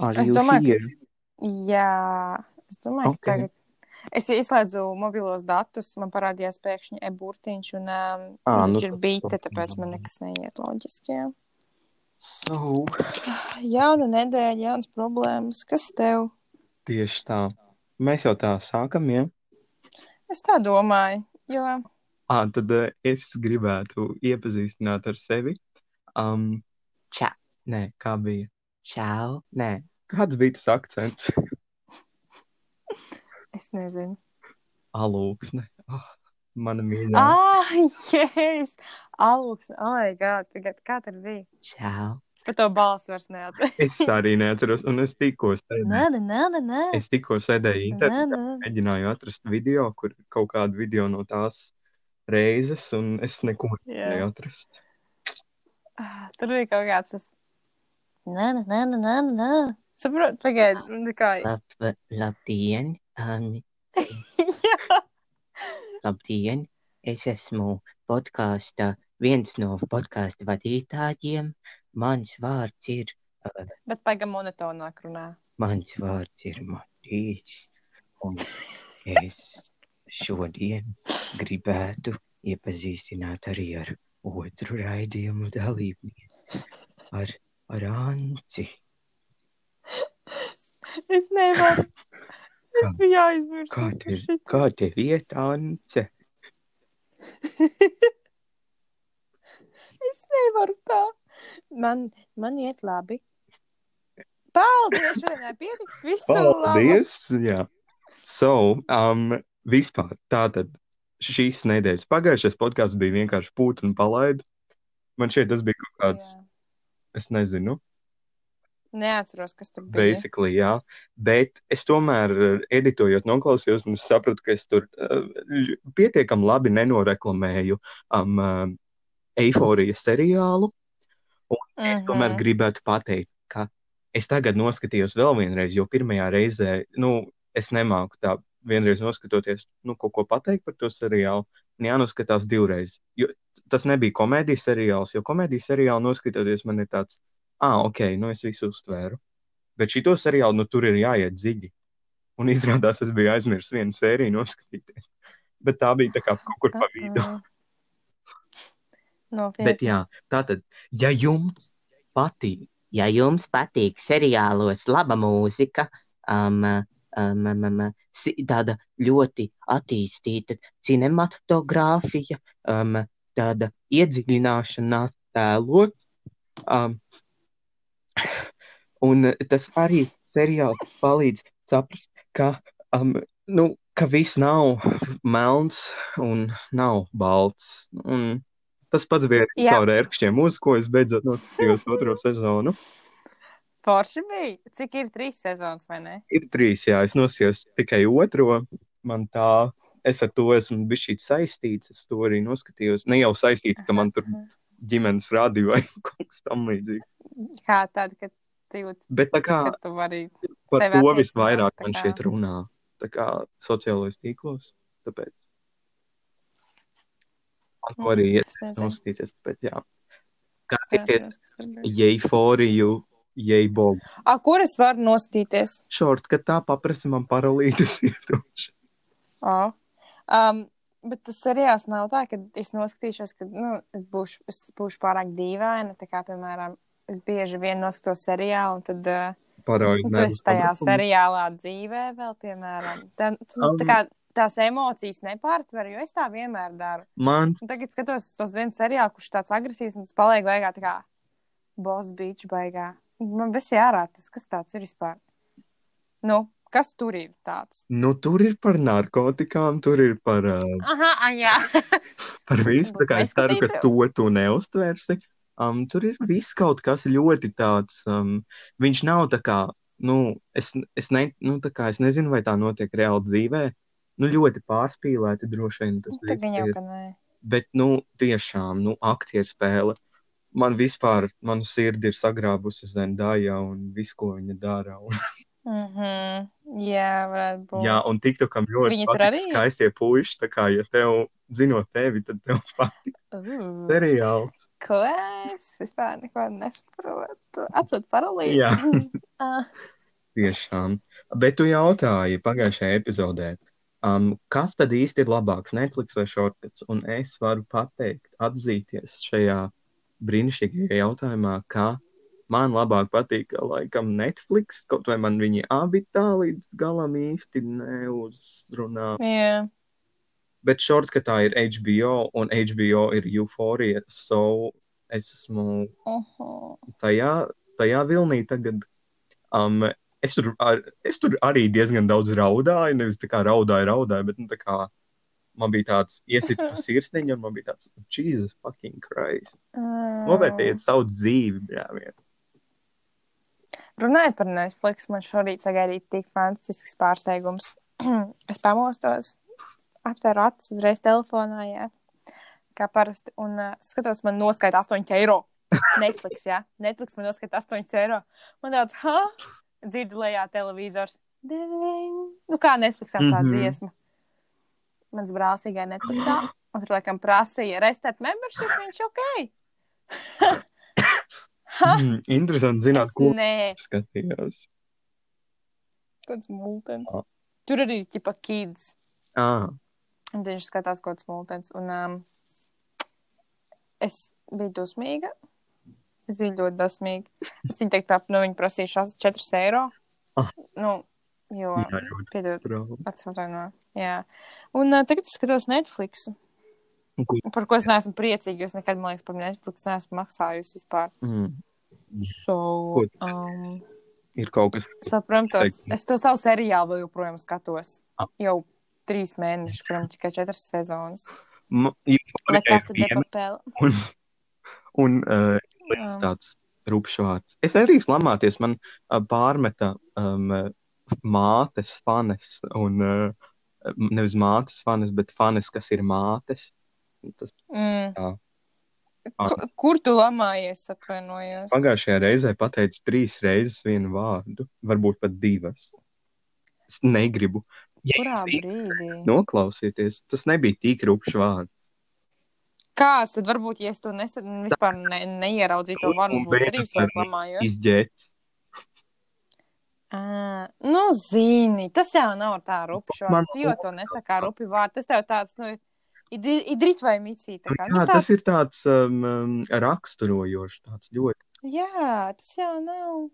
Are Es domāju, here? ka, jā, es domāju, Ok. ka tagad. Es ieslēdzu mobilos datus, man parādījās pēkšņi e-burtiņš, un um, nu viņš ir tad- bīte, tāpēc man nekas neiet loģiski. Jā. So, Jauna nedēļa, jaunas problēmas. Kas tev? tieši tā. Mēs jau tā sākam, ja? Es tā domāju, jo Ā, tad uh, es gribētu iepazīstināt ar sevi. Um, čā, nē, kā bija? Čau, nē. Kāds bija tas akcents? es nezinu. Alūksne. Oh, mana mīļā. Ah, yes! Alūks, oh, my God, tagad, kā tur bija? Čau. Es par to balsu vairs neatceros. Es arī neatceros, un es tikko sēdēju. Nē, nē, nē. Es tikko sēdēju internetā, mēģināju atrast video, kur kaut kādu video no tās reizes, un es neko Jā. nevarēju atrast. Ah, Tur bija kaut kāds tas. Nē, nē, nē, nē, nē. Saprotu, pagaidi, nu, kā. Lab, labdien! Um, Jā, labdien! Es esmu podkāsta, viens no podkāstu vadītājiem. Mans vārds ir, uh, bet pagaidi monotonāk runā. mans vārds ir Matīs. Un es šodien gribētu iepazīstināt arī ar otru raidījumu dalībnieku, ar, ar Anci. Es nevaru. Es Kā- biju aizmirsis. Kā tev, kā tev iet, Ance? Es nevaru tā. Man, man iet labi. Paldies, šodien pietiks. Visu labu. Paldies! Jā. So, um, vispār tātad šīs nedēļas pagājušais podkāsts bija vienkārši pūt un palaid. Man šķiet, tas bija kaut kāds, Jā. Es nezinu, Neatceros, kas tur bija. basically, jā. Bet es tomēr, eh, editojot, noklausījos, un sapratu, ka es tur uh, pietiekami labi nenoreklamēju um, uh, eiforijas seriālu. Es tomēr Mhm. gribētu pateikt, ka es tagad noskatījos vēl vienreiz, jo pirmajā reizē, nu, es nemāku tā vienreiz noskatoties, nu, kaut ko pateikt par to seriālu. Jānoskatās divreiz. Jo tas nebija komēdijas seriāls, jo komēdijas seriālu noskatoties man ir tāds, ah, ok, nu es visu uztvēru. Bet šito seriālu, nu, tur ir jāiet dziļi. Un izrādās, es biju aizmirsis vienu sēriju noskatīties. Bet tā bija tā kā kaut kur pa vidu. Nopietni. Bet jā, tātad, ja jums patīk Ja jums patīk seriālos laba mūzika, um, um, um, tāda ļoti attīstīta cinematogrāfija, um, tāda iedziļināšanās tēlot. Um, un tas arī seriāls palīdz saprast, ka, um, nu, ka viss nav melns un nav balts. Un tas pats bija caur ērkšķiem mūziku, ko es beidzot noskatījos otro sezonu. Forši bija. Cik ir trīs sezonas, vai ne? Ir trīs, jā, es noskatījos tikai otro. Man tā, es ar to esmu bijis saistīts. Es to arī noskatījos. Ne jau saistīts, ka man tur ģimenes rādīja vai kaut kas tam līdzīgs. Kā tāda, ka tu jūti, Bet tā kā tu vari. par to visvairāk man šeit runā. Tā kā sociālajos tīklos. Tāpēc man to arī Mm, nezinu. noskatīties. Tāpēc, jā. Kā Es tikiet, jeibogu. A, kur es varu nostīties? Šort, ka tā paprasa man paralītis iedošu. O. Um, bet tas seriāls nav tā, ka es noskatīšos, ka nu, es, būšu, es būšu pārāk dīvaina. Tā kā, piemēram, es bieži vien noskatos seriālu, un tad uh, Parādi, nu, tu esi tajā seriālā dzīvē vēl, piemēram. Tā, tu, Um. tā kā tās emocijas nepārtver, jo es tā vienmēr daru. Man Un tagad skatos tos vienu seriālu, kurš tāds agresīvs, un tas paliek beigā tā kā boss beach beigā. Man viss jārā, tas kas tāds ir vispār. Nu, kas tur ir tāds? Nu, tur ir par narkotikām, tur ir par, uh, Aha, a, jā. par visu. Tā kā es ceru, ka to tu neuztvērsi. Um, tur ir viss kaut kas ļoti tāds. Um, viņš nav tā kā, nu, es, es, ne, nu, tā kā, es nezinu, vai tā notiek reāli dzīvē. Nu, ļoti pārspīlēti droši vien tas Tā viss gan jau, ir. ka nē. Bet, nu, tiešām, nu, aktieru spēle. Man vispār, manu sirdi ir sagrābusi Zendaya un visu, ko viņa dara. Un, Mhm. Jā, varētu būt. jā, un TikTokam ļoti tur patīk arī? skaistie puiši. Tā kā, ja tev, zinot tevi, tad tev patīk Uh, seriāls. ko es vispār neko nesaprotu? Atsūt paralīti. Jā. Ah. Tiešām. Bet tu jautāji pagājušajā epizodē, um, kas tad īsti ir labāks, Netflix vai Shortcuts? Un es varu pateikt, atzīties šajā brīnišķīgajā jautājumā, ka man labāk patīk, laikam, Netflix, kaut vai man viņi abi tā līdz galam īsti neuzrunā. Jā. Bet Shortcutā ir HBO, un HBO ir Euphoria, so es esmu Uh-huh. tajā, tajā vilnī tagad. Um, es, tur, ar, es tur arī diezgan daudz raudāju. Nevis tā kā raudāju, raudāju, bet nu, tā kā man bija tāds iesits pa sirsniņu, un man bija tāds, Jesus fucking Christ. Mm. Novērtējiet savu dzīvi, brāļi. Runājot par Netflix, man šorīt sagaidīja tik fantastisks pārsteigums. es pamostos, atveru acis uzreiz telefonā, jā. Kā parasti, un uh, skatos, man noskaita 8 eiro. Netflix, jā. Netflix man noskaita 8 eiro. Man tāds, ha? Dzirdu lejā televizors. Nu, kā Netflixam tā Mhm. dziesma. Mans brālis tikai Netflixā. Un tur, laikam, prasīja restēt membership, viņš ok. Mm, interesanti zināt, Es ko Nē, skatījās. kāds multens. Ah. Tur arī ir tipa kids. Ah, Un viņš skatās kaut kāds multens. Un um, es biju dusmīga. Es biju ļoti dusmīga. Es viņu teikt, pap, nu, viņi prasīja šās 4 eiro. Ah. Nu, jo, piedod, bravo. atsimtājumā. Jā. Un uh, tagad es skatos Netflix. Par ko es neesmu priecīga. Es nekad, man liekas, par Netflix neesmu maksājusi vispār. Mm, So, um, ir kaut kas, Saprotu, Teiktu. es to savu seriālu vēl joprojām skatos. Ah. Jau trīs mēnešus, kuram tikai četras sezonas. Nekas ir papēl. un, un uh, Jā. tāds rupšvārds. Es arī slamāties, man uh, pārmeta um, mātes fanes, un uh, nevis mātes fanes, bet fanes, kas ir mātes. Tas Mm. Jā. Ku- Kur tu lamājies, atvainojos? pagājušajā reizē pateicu trīs reizes vienu vārdu, varbūt pat divas. Es negribu. Ja Kurā brīdī? Noklausieties, tas nebija tik rupšs vārds. Kāds tad varbūt, ja es to nesen vispār ne, neieraudzīju to un būtu arī lamājos? Izģēts. Ā, Nu, zini, tas jau nav tā vārds. Tu jau to nesaka kā rupi vārdu. Tas tev tāds, nu, idrit vai micī. Tā kā. Jā, Nu, tas tāds, ir tāds um, um, raksturojošs, tāds ļoti. Jā, tas jau nav.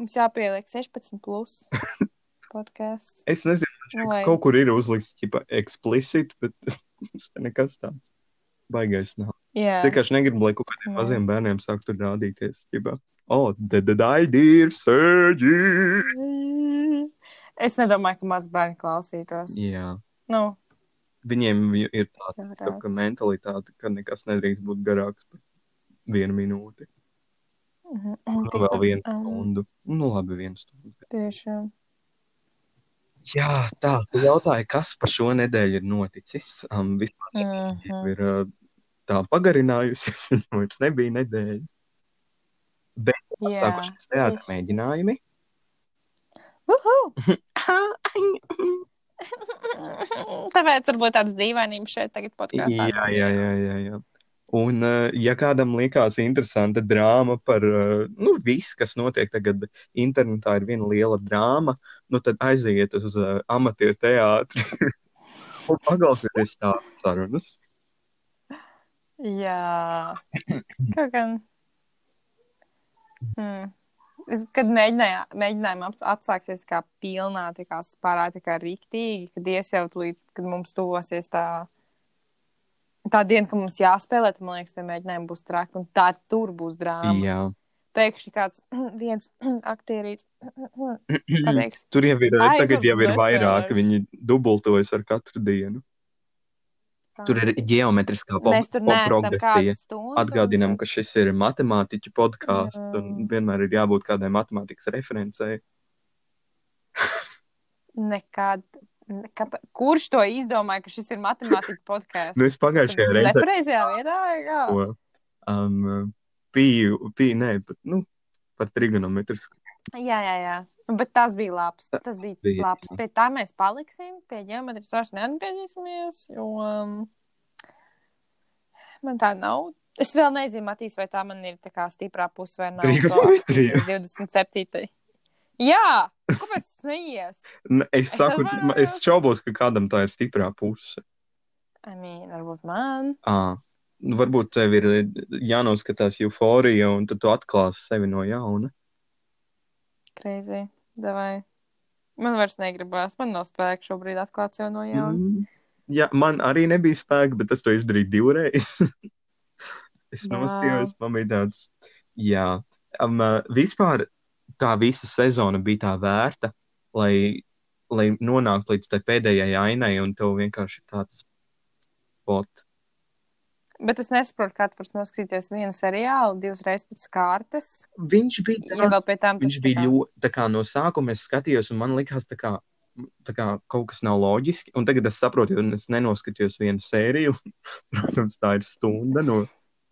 Mums jāpieliek 16 plus podkāsts. Es nezinu, Nu, lai- kaut kur ir uzlikts, tipa, explicit, bet tas nekas tāds. Baigais nav. Jā. Vienkārši negribu, lai kaut kādiem Jā. maziem bērniem sāk tur rādīties. Tipa, oh, ir sēģi. Es nedomāju, ka maz bērni klausītos. Jā, Nu, viņiem vi- ir tāda tā, ka mentalitāte, ka nekas nedrīkst būt garāks par vienu minūti. Mhm. Nu, Tik vēl tā- vienu stundu. Nu, labi, vienu stundu. Tiešām. Jā, tā, tu jautāji, kas par šo nedēļu ir noticis. Um, vispār Mhm. ir uh, tā pagarinājusies, viņam vairs nebija nedēļa. Jā. Sākušies teātra mēģinājumi. Uhu! Tāpēc varbūt tāds dīvainības šeit tagad podkāstā. Jā, jā, jā, jā, jā. Un, uh, ja kādam liekas interesanta drāma par, uh, nu, viss, kas notiek tagad internetā, ir viena liela drāma, nu, tad aiziet uz uh, amatieru teātri un paklausieties tādas sarunas. Jā. Kaut gan. Hmm. Es, kad mēģināju, mēģinājām ats- atsāksies tā kā pilnā, tā kā spārā, tā kā riktīgi, kad ies jau tūlīt, kad mums tuvosies tā, tā diena, ka mums jāspēlē, tad man liekas, tie mēģinājumi būs traki, un tā tur būs drāma. Jā. Pēkšņi kāds viens aktierīts pateiks, Tur jau ir, Ai, tagad jau ir vairāk, viņi dubultojas ar katru dienu. Tur ir geometriskā progresija. Atgādinām, ka šis ir matemātiķu podkāsts, Jā. un vienmēr ir jābūt kādai matemātikas referencei. Nekad. Nekāpēc, kurš to izdomāja, ka šis ir matemātikas podkāsts? Nu, es pagājušajā reizē Nepareizajā vietā, kā? to um, pīju, pīju, nē, pat, nu, par trigonometrisku. Jā, jā, jā. Nu, Bet tas bija labs. Tas bija, Bija, labs. Pie tā mēs paliksim. Pie ģeometrijas vairs neatgriezīsimies. Jo um, man tā nav Es vēl nezinu, Matīs, vai tā man ir tā kā stiprā puse vai. Trigonometrija. 27. Jā, kāpēc tas neies? Es Es saku, atvainojos. es šaubos, ka kādam tā ir stiprā puse. I mean, varbūt man. À, nu, varbūt tev ir jānoskatās euforija, un tad tu atklāsi sevi no jauna. Crazy. Davai. Man vairs negribās. Man nav spēka šobrīd atklāt sev no jauna. Mm. Jā, man arī nebija spēka, bet es to izdarīju divreiz. es Wow. noskatījos, man bija tāds, jā, um, uh, vispār tā visa sezona bija tā vērta, lai, lai nonāktu līdz tai pēdējai ainai, un tev vienkārši tāds pot. Bet es nesaprotu, kā tu vari noskatīties vienu seriālu divas reizes pēc kārtas. Viņš bija Ja vēl tāds, pie tām viņš bija ļoti, tā kā no sākuma es skatījos, un man likās, tā kā, tā kā kaut kas nav loģiski, un tagad es saprotu, un es nenoskatījos vienu sēriju, protams, tā ir stunda no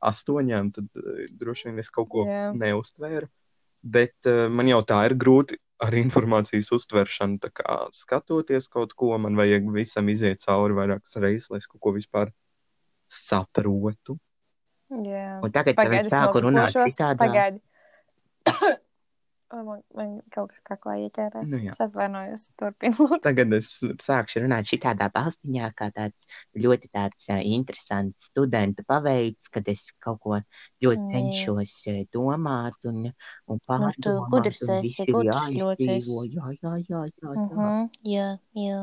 astoņām, tad uh, droši vien es kaut ko Jā. neustvēru, bet uh, man jau tā ir grūti ar informācijas uztveršanu, skatoties kaut ko, man vajag visam iziet cauri vairākas reizes, lai es kaut ko vispār saprotu. Jā. Un tagad tev Pagaidi, es spēku runāt citādā. Pagaidi. Man, man kaut kas kaklā ieķērās. Nu jā. es atvainojos. Turpin, lūdzu. Tagad es Sākšu runāt šitādā balstiņā, kā tāds ļoti tāds uh, interesants studenta paveids, kad es kaut ko ļoti Jā. cenšos uh, domāt un, un tu pārdomāt. gudrs un esi, viss ir gudrs ļoti Jā, jā, jā, jā, jā. Mhm, Jā, jā.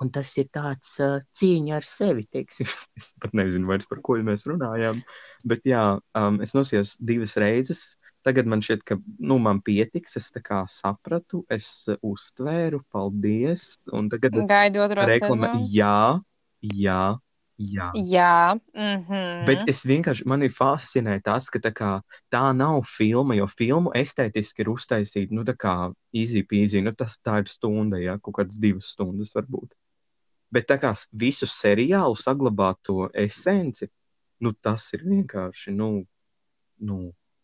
Un tas ir tāds uh, cīņa ar sevi, teiksim. Es pat nezinu, vairs par ko mēs runājām. Bet, jā, um, es nosījos divas reizes. Tagad man šķiet, ka nu, man pietiks. Es sapratu, es uztvēru, paldies. Un tagad es Gaidu otro reklamēju, sezonu. jā, jā, jā. Jā. Mhm. Bet es vienkārši, man ir fascinē tas, ka tā, kā, tā nav filma, jo filmu estētiski ir uztaisīta, nu, tā kā easy peasy, nu, tas tā ir stunda, jā, kaut kādas divas stundas varbūt. Bet tā kā visu seriālu saglabāt to esenci, nu, tas ir vienkārši, nu, nu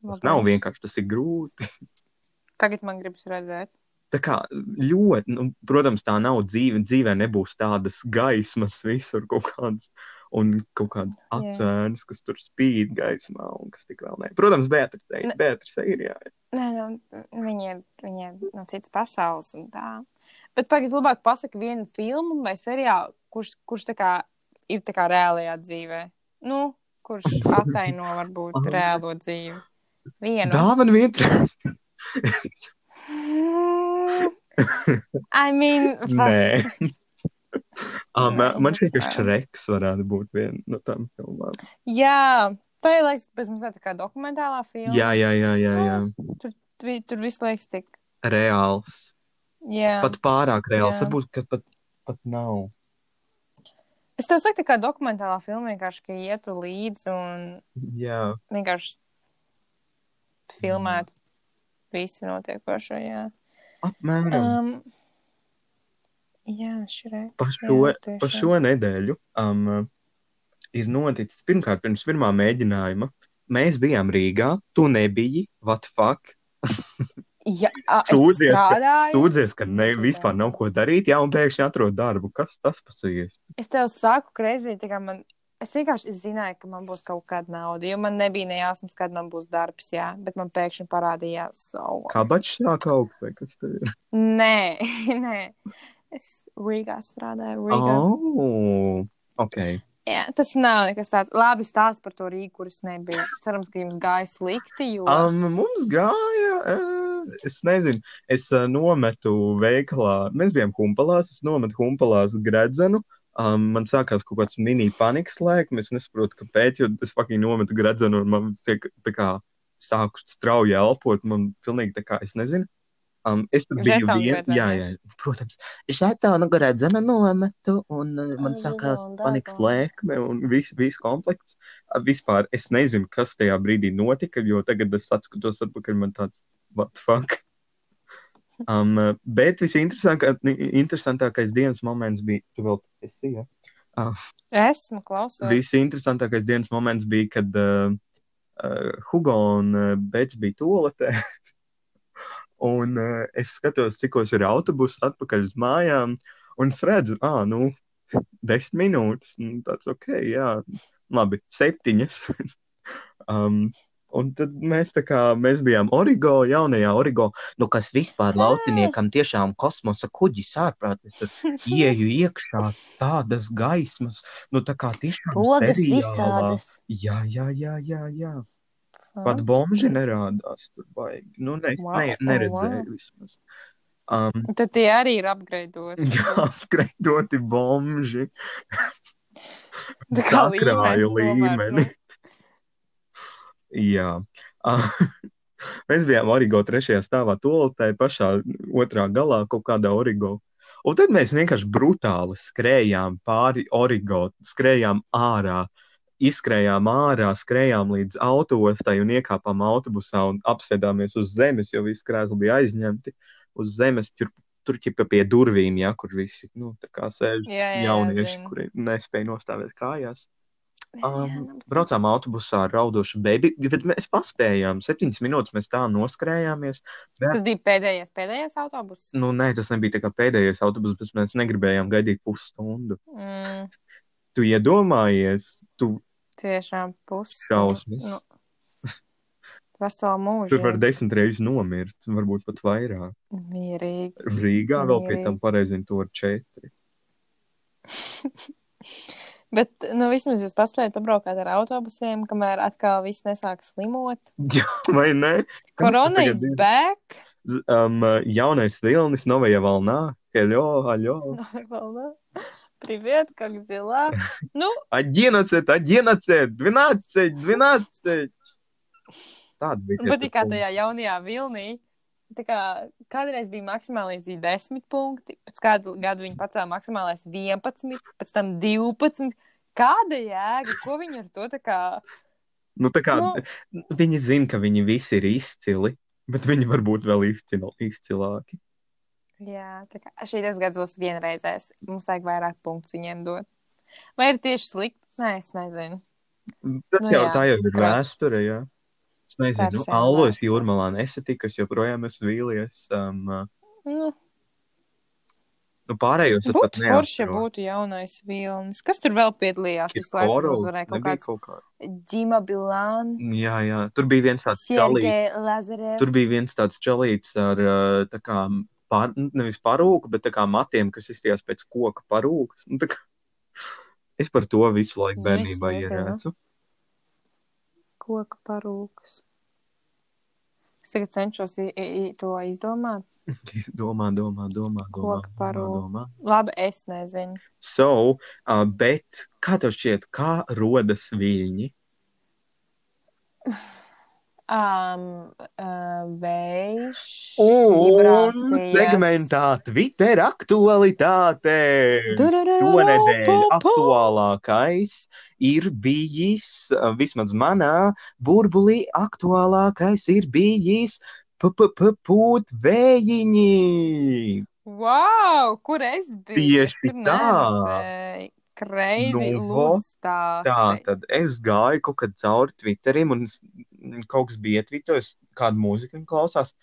tas nav Labais. vienkārši, tas ir grūti. Tagad man gribas redzēt. Tā kā ļoti, nu, protams, tā nav dzīve. Dzīvē nebūs tādas gaismas visur kaut kādas. Un kaut kāda Jā. acēns, kas tur spīd gaismā, un kas tik vēl ne. Protams, Beatrice, Ne- Beatrice ir, jā. Nē, nu, viņi ir, viņi ir no citas pasaules un tā. Bet pagaid, labāk pasaka vienu filmu vai seriālu, kurš, kurš tā kā ir tā kā reālajā dzīvē. Nu, kurš ataino varbūt Ah. reālo dzīvi. Vienu. Dāvana vienkārši. Mm, I mean, Nē. um, Nē, man šķiet, ka Šreks varētu būt viena no tām filmām. Jā, tā ir laiks, pēc mums tā kā dokumentālā filma. Jā, jā, jā, jā, jā. Tur, tur, viss liekas tik. Reāls. Jā. Pat pārāk reāls. Jā. Varbūt, ka pat, pat nav. Es tev saku, tā kā dokumentālā filma vienkārši, ka ietu līdzi un Jā. vienkārši filmētu visu notiekošo. Jā, Apmēram. um, jā šrek. Pa šo, pa šo nedēļu um, ir noticis pirmkārt, pirms pirmā mēģinājuma. Mēs bijām Rīgā, tu nebiji, what fuck? Jā, Sūdzies, ka- strādāju. Tūdzies, ka ne, vispār nav ko darīt, jā, un pēkšņi atrod darbu. Kas tas pasījies? Es tev saku, kreizī, tā kā man. Es vienkārši es zināju, ka man būs kaut kāda nauda, jo man nebija nejāsmas, kad man būs darbs, jā, bet man pēkšņi parādījās savu. Kabačs sāk augt, vai kas tev ir? Nē, nē. Es Rīgā strādāju. Rīgā. Oh, ok. Jā, tas nav nekas tāds. Labi stāsts par to Rīgu, kuras nebija. Cerams, ka jums gāja slikti, jo. Um, mums gāja, uh, es nezinu, es uh, nometu veikalā, mēs bijām humpalās, es nometu humpalās gredzenu. Um, man sākās kaut kāds mini panikas laiks, es nesaprotu, kāpēc, jo es faktiski nometu gredzenu un man tiek tā kā sāku strauji elpot, man pilnīgi tā kā, es nezinu. Um, es tur biju Žetonu vien, gredzenu. jā, jā, protams, Žetonu gredzenu nometu, un uh, man sākās panikas lēkme un viss vis komplekts. Vispār es nezinu, kas tajā brīdī notika, jo tagad es atskatos atpakaļ, man tāds, what the fuck? Um, uh, bet visinteresantākais dienas moments bija, tu vēl esi, ja? Esmu klausos. Visinteresantākais dienas moments bija, kad uh, uh, Hugo un uh, Bets bija toaletē. un uh, es skatos, cikos ir autobuss atpakaļ uz mājām, un es redzu, ah, nu, desmit minūtes. Nu, tāds ok, jā, labi, septiņas. Um, un tad mēs tā kā mēs bijām Origo, jaunajā Origo, Nu, kas vispār lauciniekam tiešām kosmosa kuģis ārprātis. Tad ieju iekšā tādas gaismas, nu tā kā tiešām seriālā. visādas. Jā, jā, jā, jā, jā. Pat bomži nerādās tur baigi. Nu, ne, Wow, ne, neredzēju wow. vismaz. Um, Tad tie arī ir apgraidoti. jā, apgreidoti bomži. Tā kā līmenis līmeni. Jā. Ah, Mēs bijām Origo trešajā stāvā, toaletē pašā otrā galā, kaut kādā Origo. Un tad mēs vienkārši brutāli skrējām pāri Origo, skrējām ārā, izskrējām ārā, skrējām līdz autostai un iekāpām autobusā un apsēdāmies uz zemes, jo visi krēsli bija aizņemti uz zemes. Tur, tur ķipa pie durvīm, ja, kur visi nu, sēž Jā, jā, jaunieši, zinu. kuri nespēja nostāvēt kājās. Um, jā, braucām autobusā ar raudošu bebi, bet mēs paspējām. Septiņas minūtes mēs tā noskrējāmies. Tas bija pēdējais, pēdējais autobus. Nu, nē, tas nebija tā kā pēdējais autobus, bet mēs negribējām gaidīt pusstundu. Mm, Tu iedomājies, tu tiešām pusi. šausmas. Nu, veselu mūžu. Tur var desmit reizes nomirt, varbūt pat vairāk. Mierīgi. Rīgā vēl pie Mierīgi. tam pareizina to ar četri. Bet, nu, vismaz jūs paspējat pabraukāt ar autobusiem, kamēr atkal viss nesāk slimot. Jā, vai ne? Korona tagad is ir? back. Z- Um, jaunais vilnis, novajā valnā. Hello, hello. Волна. Привет, как дела? Ну, 11, 11, 12, 12. Tāda bija. tie man patīk, kā punkti. tajā jaunajā vilnī. Tā kā kādreiz bija maksimālais bija 10 punkti, pēc kādu gadu viņi pacēla maksimālais 11, pēc tam 12. Kāda jēga? Ko viņi ar to tā kā? Nu, tā kā Nu. viņi zina, ka viņi visi ir izcili, bet viņi varbūt vēl izcil, izcilāki. Jā, tā kā šīs gads būs vienreizējs. Mums vajag vairāk punktu viņiem dot. Vai ir tieši slikti? Nē, es nezinu. Tas Nu jau jā, tā jau ir krāšņi. vēsture, jā. Es nezinu, nu, Allojas vēsture. jūrmalā nesatiku, es joprojām esmu vīlies. Um, uh, Nu, nu, pārējos es pat būtu forši, neatceros. būtu jaunais vilnis. Kas tur vēl piedalījās? Visu laiku uzvarēja kaut kāds kaut kā. Džima Bilāns. Jā, jā, tur bija viens tāds čalīts. Tur bija viens tāds čalīts ar uh, tā kā par, nevis parūku, bet tā kā matiem, kas izstījās pēc koka parūkas. Nu, kā... Es par to visu laiku Nu, es bērnībā nezinu. Koka parūkas. Es tagad cenšos to izdomāt. Domā, domā, domā, domā. Koka parūka. domā. Labi, es nezinu. So, uh, bet kā tev šķiet, kā rodas viļņi? Um, uh, vējš. Un segmentā Twitter aktualitāte. Šonedēļ aktuālākais ir bijis, uh, vismaz manā burbulī, aktuālākais ir bijis pūt vējiņi. Wow, kur es biju? Tieši es tā. Kreizi Nu, vo, lūstāsti. Tā tad es gāju kaut kad cauri Twitterim, un kaut kas bija ietvītojis, kādu mūziku viņi klausās,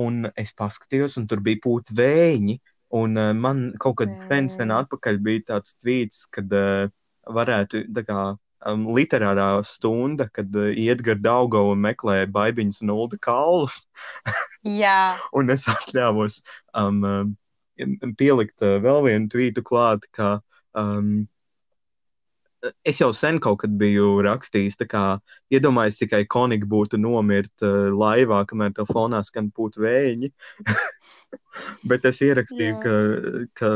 un es paskatījos, un tur bija pūt vējiņi, un uh, man kaut kad sen, sen atpakaļ bija tāds tvīts, kad uh, varētu, tā kā, um, literārā stunda, kad uh, Iedgar Daugava meklē baibiņas un ulda kaulus, Jā, un es atļāvos um, um, pielikt uh, vēl vienu tvītu klāt, ka um, es jau sen kaut kad biju rakstījis, tā kā iedomājos tikai konīgi būtu nomirt uh, laivā, kamēr tev fonā skan pūt vējiņi. Bet es ierakstīju, Jā. ka, ka,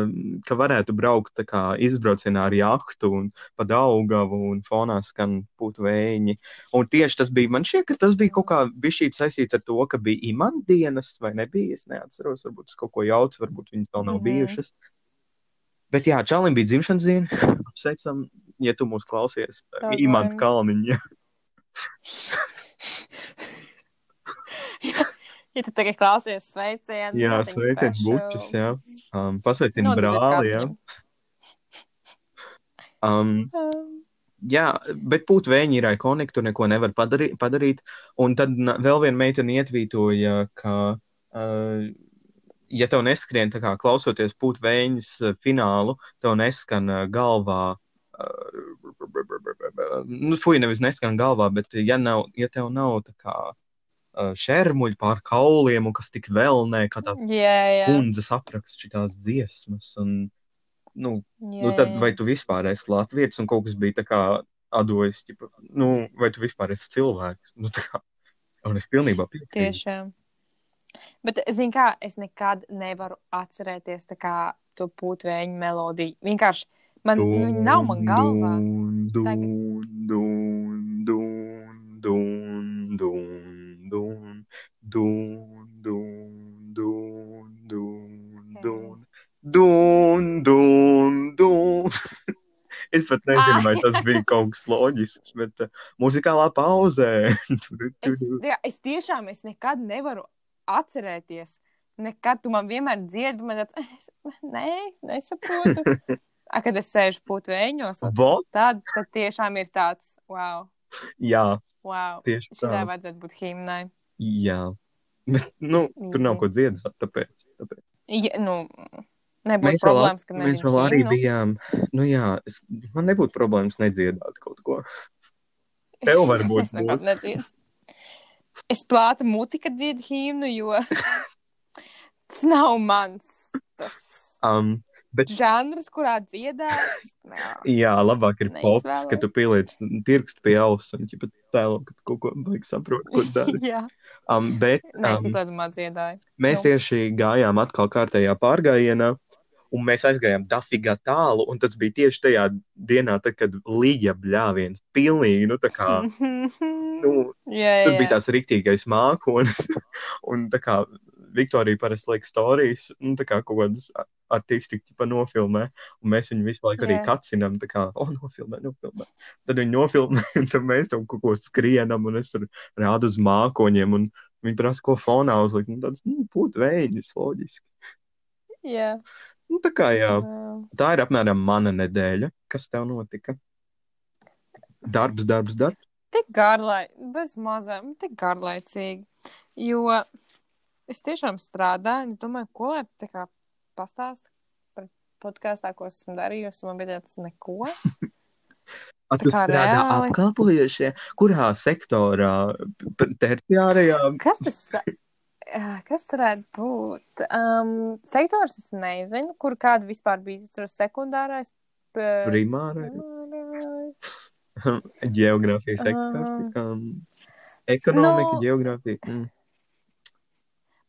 ka varētu braukt tā kā izbraucienā ar jahtu un pa Daugavu un fonā skan pūt vējiņi. Un tieši tas bija, man šķiet, ka tas bija kaut kā bišķīt saistīts ar to, ka bija imantdienas vai nebija, es neatceros, varbūt es kaut ko jaucu, varbūt viņas vēl nav Mhm. bijušas. Bet jā, Čalim bija dzimšanas diena. Apsveicam, ja tu mūs klausies. Imants laimes. Kalniņa. ja tu tagad klausies sveicienu. Jā, special. bučus, jā. Um, pasveicini Nodod brāli, jā. Um, Um, jā, bet pūt vēņi ir ikonika, tur neko nevar padarīt. padarīt. Un tad vēl viena meitene ietvītoja, ka, uh, ja tev neskrien, kā klausoties pūt vēņas uh, finālu, tev neskan galvā nu, fuj, nevis neskan galvā, bet ja, nav, ja tev nav tā kā uh, šermuļi pār kauliem un kas tik vēl nē, kā tās Jā, jā. kundzes apraksta šitās dziesmas. Un, nu, jā, nu, tad jā. vai tu vispār esi latvietis un kaut kas bija tā kā atdojis, ķipa, nu, vai tu vispār esi cilvēks? Nu, tā kā, un es pilnībā piekrītu. Tiešām. Bet, zini, kā es nekad nevaru atcerēties tā kā to pūtvēņu melodiju. Vienkārši man nu, nav man galvā. Dun, Tagad. dun, dun, dun, dun, dun, dun, dun, dun, dun, dun, dun, dun, dun. Es pat nezinu, vai tas bija kaut kas loģisks, bet uh, muzikālā pauzē. Es, jā, es tiešām es nekad nevaru atcerēties. Nekad tu man vienmēr dziedi, man tāds, nē, es nesaprotu. A, kad es sēžu Vot, tad, tad tiešām ir tāds, wow, jā, wow. tieši tā. Šitai vajadzētu būt himnai. Jā, bet, nu, tur nav ko dziedāt, tāpēc. tāpēc. Ja, nu, nebūtu Mēs problēmas, ka mēs vēl arī bijām, nu jā, es, man nebūtu problēmas nedziedāt kaut ko. Tev varbūt Es nekad nedziedu. Es plātu muti, kad dziedu himnu, jo tas nav mans. Tas Um, bet, žanrs, kurā dziedāt. nā. jā, labāk ir pops, ka tu pieliec pirkstu pie auss un ķipa tēlo, ka tu kaut ko baigi saproti, ko dari. Jā, Um, bet um, izdomāju dziedāju. mēs nu. tieši gājām atkal kārtējā pārgājienā. Un mēs aizgājām dafigā tālu, un tas bija tieši tajā dienā, tad, kad līja bļāviens pilnīgi, nu, tā kā, nu, jā, bija jā. tāds rīktīgais mākslinieks, un, un tā kā Viktorija parasti liek stāstījis, nu, tā kā kaut kādas artisti pa nofilmē, un mēs viņu visu laiku arī Jā. kacinām, tā kā, o, nofilmē, nofilmē. Tad viņi nofilmē, un tad mēs tam kaut ko skrienam, un es tur rādu uz mākoņiem, un viņi prasa, ko fonā uzlikt, un tāds, nu, būt vēņus, loģiski. jā. Nu, tā kā, jā. tā ir apmēram mana nedēļa. Kas tev notika? Darbs, darbs, darbs. Tik garlaicīgi, bez mazām, tik garlaicīgi. Jo es tiešām strādāju, un es domāju, ko lai tā kā pastāst par podkāstā, ko esmu darījusi. Man bija tāds neko. A, tu strādā reāli. apkalpojošie, kurā sektorā? Terciārajā? Kas tas ā, kas varētu būt? Um, sektors es nezinu, kur kāda vispār bija. Es tur sekundārais. p- Primārais? primārais. Geogrāfijas Ah. eksperti? Um, ekonomika, Nu. geogrāfija. Mm.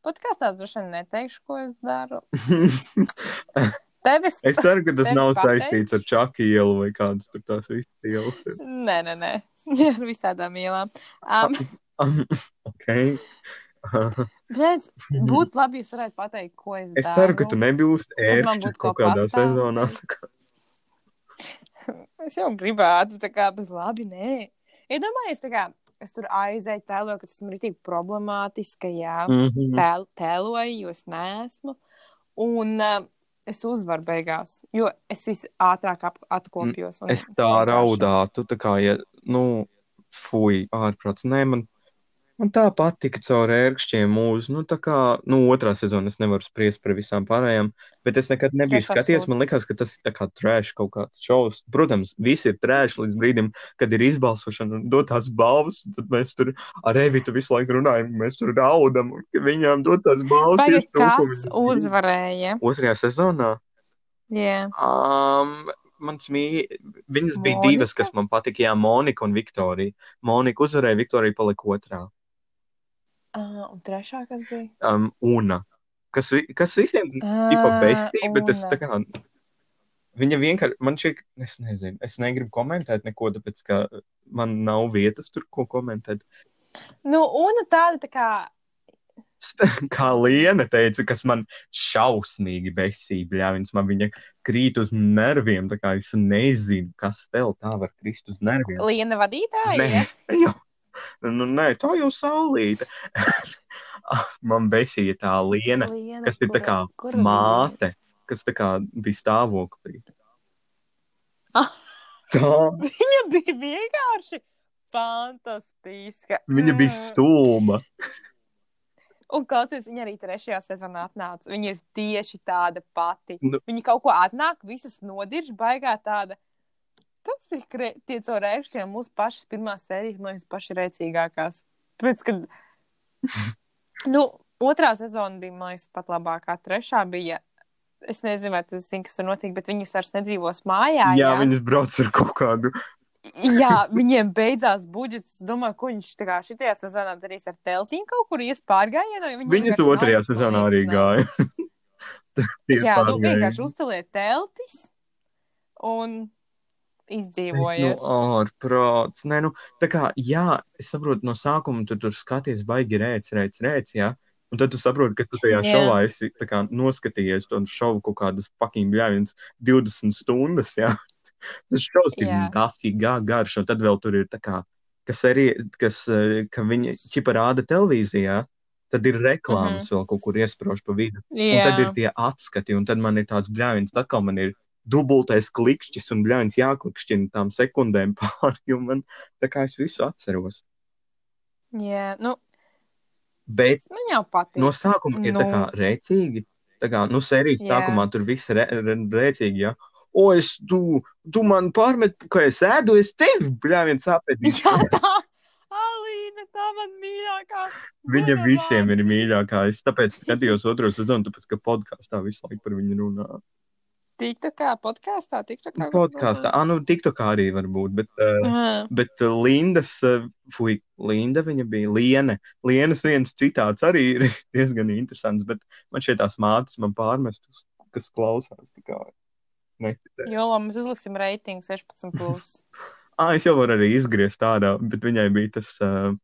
Podkāstā droši vien neteikšu, ko es daru. Tevis. es ceru, ka tas nav pateikt? saistīts ar Čaku ielu vai kādas tur tās visas ielas. ir. Nē, nē, nē. Ar visādām ielām. Um, Um, ok. bet būtu labi, ja varētu pateikt, ko es, Es daru. ceru, ka tu nebūsi ko kaut kādā pastāstīt. sezonā. kā- Es jau gribētu, tā kā, bet labi, nē. Iedomājieties, tā kā es tur aizēju tēloju, ka tas ir rītīgi problemātiski, jā. Mhm. Tēl, tēloju, jo es neesmu. Un uh, es uzvaru beigās, jo es visātrāk atkopjos. un Es tā raudātu, tā kā, ja, nu, fuj, ārprāts. Nē, man, man tā patika caur ērkšķiem mūzu. Nu, tā kā, nu, otrā sezonā es nevaru spriest par visām pārējām, bet es nekad nebiju Trešā skatījies. Man liekas, ka tas ir kā trēš kaut kāds šovs. Protams, visi ir trēš līdz brīdim, kad ir izbalsošana un dotās balvas. Tad mēs tur ar Evitu visu laiku runājam, mēs tur raudam, ka viņām dotās balvas. Viņas grib. uzvarēja? Otrajā sezonā? Jā. Um, mans mī... Viņas bija Monika? divas, kas man patika. Jā, Monika un Viktorija. Monika uzvarēja, Viktorija palika otrā. Uh, un trešā, kas bija? Um, Una. Kas, vi- kas visiem bija Ah, bestīja, bet es Una. tā kā. Viņa vienkārši, man šķiet, es nezinu, es negribu komentēt neko, tāpēc, ka man nav vietas tur, ko komentēt. Nu, un tāda tā kā. Kā Liena teica, kas man šausmīgi besīja, bļāvins, man viņa krīt uz nerviem, tā kā es nezinu, kas vēl tā var krist uz nerviem. Liena vadītāja. Nē, ja? jau. Nu, nē, tā jau saulīte. Man besīja tā liena, Liena, kas ir tā kā kura- kura māte, kas tā kā bija stāvoklī. Ah. Tā, Viņa bija vienkārši fantastiska. viņa bija Mm. stulba. Un klausies, viņa arī trešajā sezonā atnāca. Viņa ir tieši tāda pati. Nu. Viņa kaut ko atnāk, visas nodirž, baigā tāda. Tas ir tie caur ērkšķiem mūsu pašas pirmās sērijas, man liekas, paši rēcīgākās. Tāpēc, ka, nu, otrā sezona bija, man liekas, pat labākā. Trešā bija, es nezinu, vai tu zini, kas tur notika, bet viņus vairs nedzīvos mājā. Jā, viņas brauc ar kaut kādu. Jā, viņiem beidzās budžets. Es domāju, ko viņš kā šitajā sezonā darīs ar teltīm kaut kur ies pārgājienā. Viņas otrajā man sezonā arī nav. gāja. Jā, nu pārgājieni. vienkārši uzceliet teltis un Nu, izdzīvojiet. ārprāts. Nē, nu, tā kā, jā, es saprotu, no sākuma tu tur skaties baigi rēc, rēc, rēc, jā. Un tad tu saproti, ka tu tajā Jā. šovā esi kā noskatījies to šovu kaut kādas fucking bļāvienas 20 stundas, jā. Tas šovs ir Jā. dafīgā garš, un tad vēl tur ir tā kā, kas arī, kas, eh, ka viņi ķipa rāda televīzijā, tad ir reklāmas vēl kaut kur iesprāž pa vidu. Un tad ir Jā, tie atskati, un tad man ir tāds bļāviens, tad atkal man ir dubultais klikšķis un bļāviens jāklikšķina tām sekundēm pāri, un man tā kā es visu atceros. jā, nu, Bet man jau patīk. no sākuma ir tā kā Nu. rēcīgi, tā kā, nu, sērijas Jā. sākumā tur viss ir re, re, rēcīgi, jā. O, es, tu, tu man pārmet, ka es ēdu, es tevi, bļāviens apēdīšu. Jā, tā, Alīna, tā man mīļākā. Viņa visiem ir mīļākā. Es tāpēc skatījos otro sezonu, tāpēc, ka podkāstā visu laiku par viņu runā. Tiktu kā podkāstā, tiktu kā. Podkāstā, ah, nu, TikTokā arī var būt, bet. Uh, Jā, Bet uh, Lindas, uh, fui, Linda viņa bija Liene. Lienas viens citāts arī ir diezgan interesants, bet man šeit tās mātes man pārmestas, kas klausās. necitē. jo mēs uzliksim reitingu 16. Plus. Ā, es jau varu arī izgriezt tādā, bet viņai bija tas. Uh,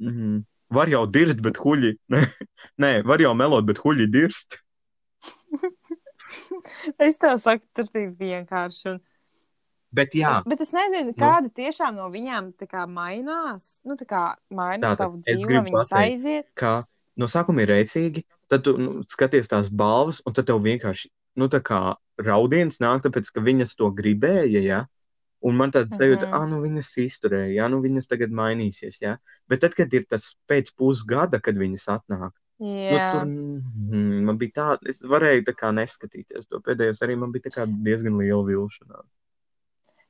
mm, var jau dirst, bet huļi. Nē, var jau melot, bet huļi dirst. es tā saku, tur tik vienkārši. Un... Bet jā, Bet es nezinu, Nu. kāda tiešām no viņām kā mainās. Nu, kā maina Tātad, savu dzīvi, viņas pateikt. aiziet. ka no sākuma ir rēcīgi, tad tu nu, skaties tās balvas, un tad tev vienkārši, nu, kā raudiens nāk, tāpēc, ka viņas to gribēja, ja? Un man tāds sajūta, Mhm. ah, nu, viņas izturēja, ja, nu, viņas tagad mainīsies, ja? Bet tad, kad ir tas pēc pusgada, kad viņas atnāk, nu, Jā, tur mm, man bija tā, es varēju tā kā neskatīties to pēdējos, arī man bija tā kā diezgan liela vilšanās.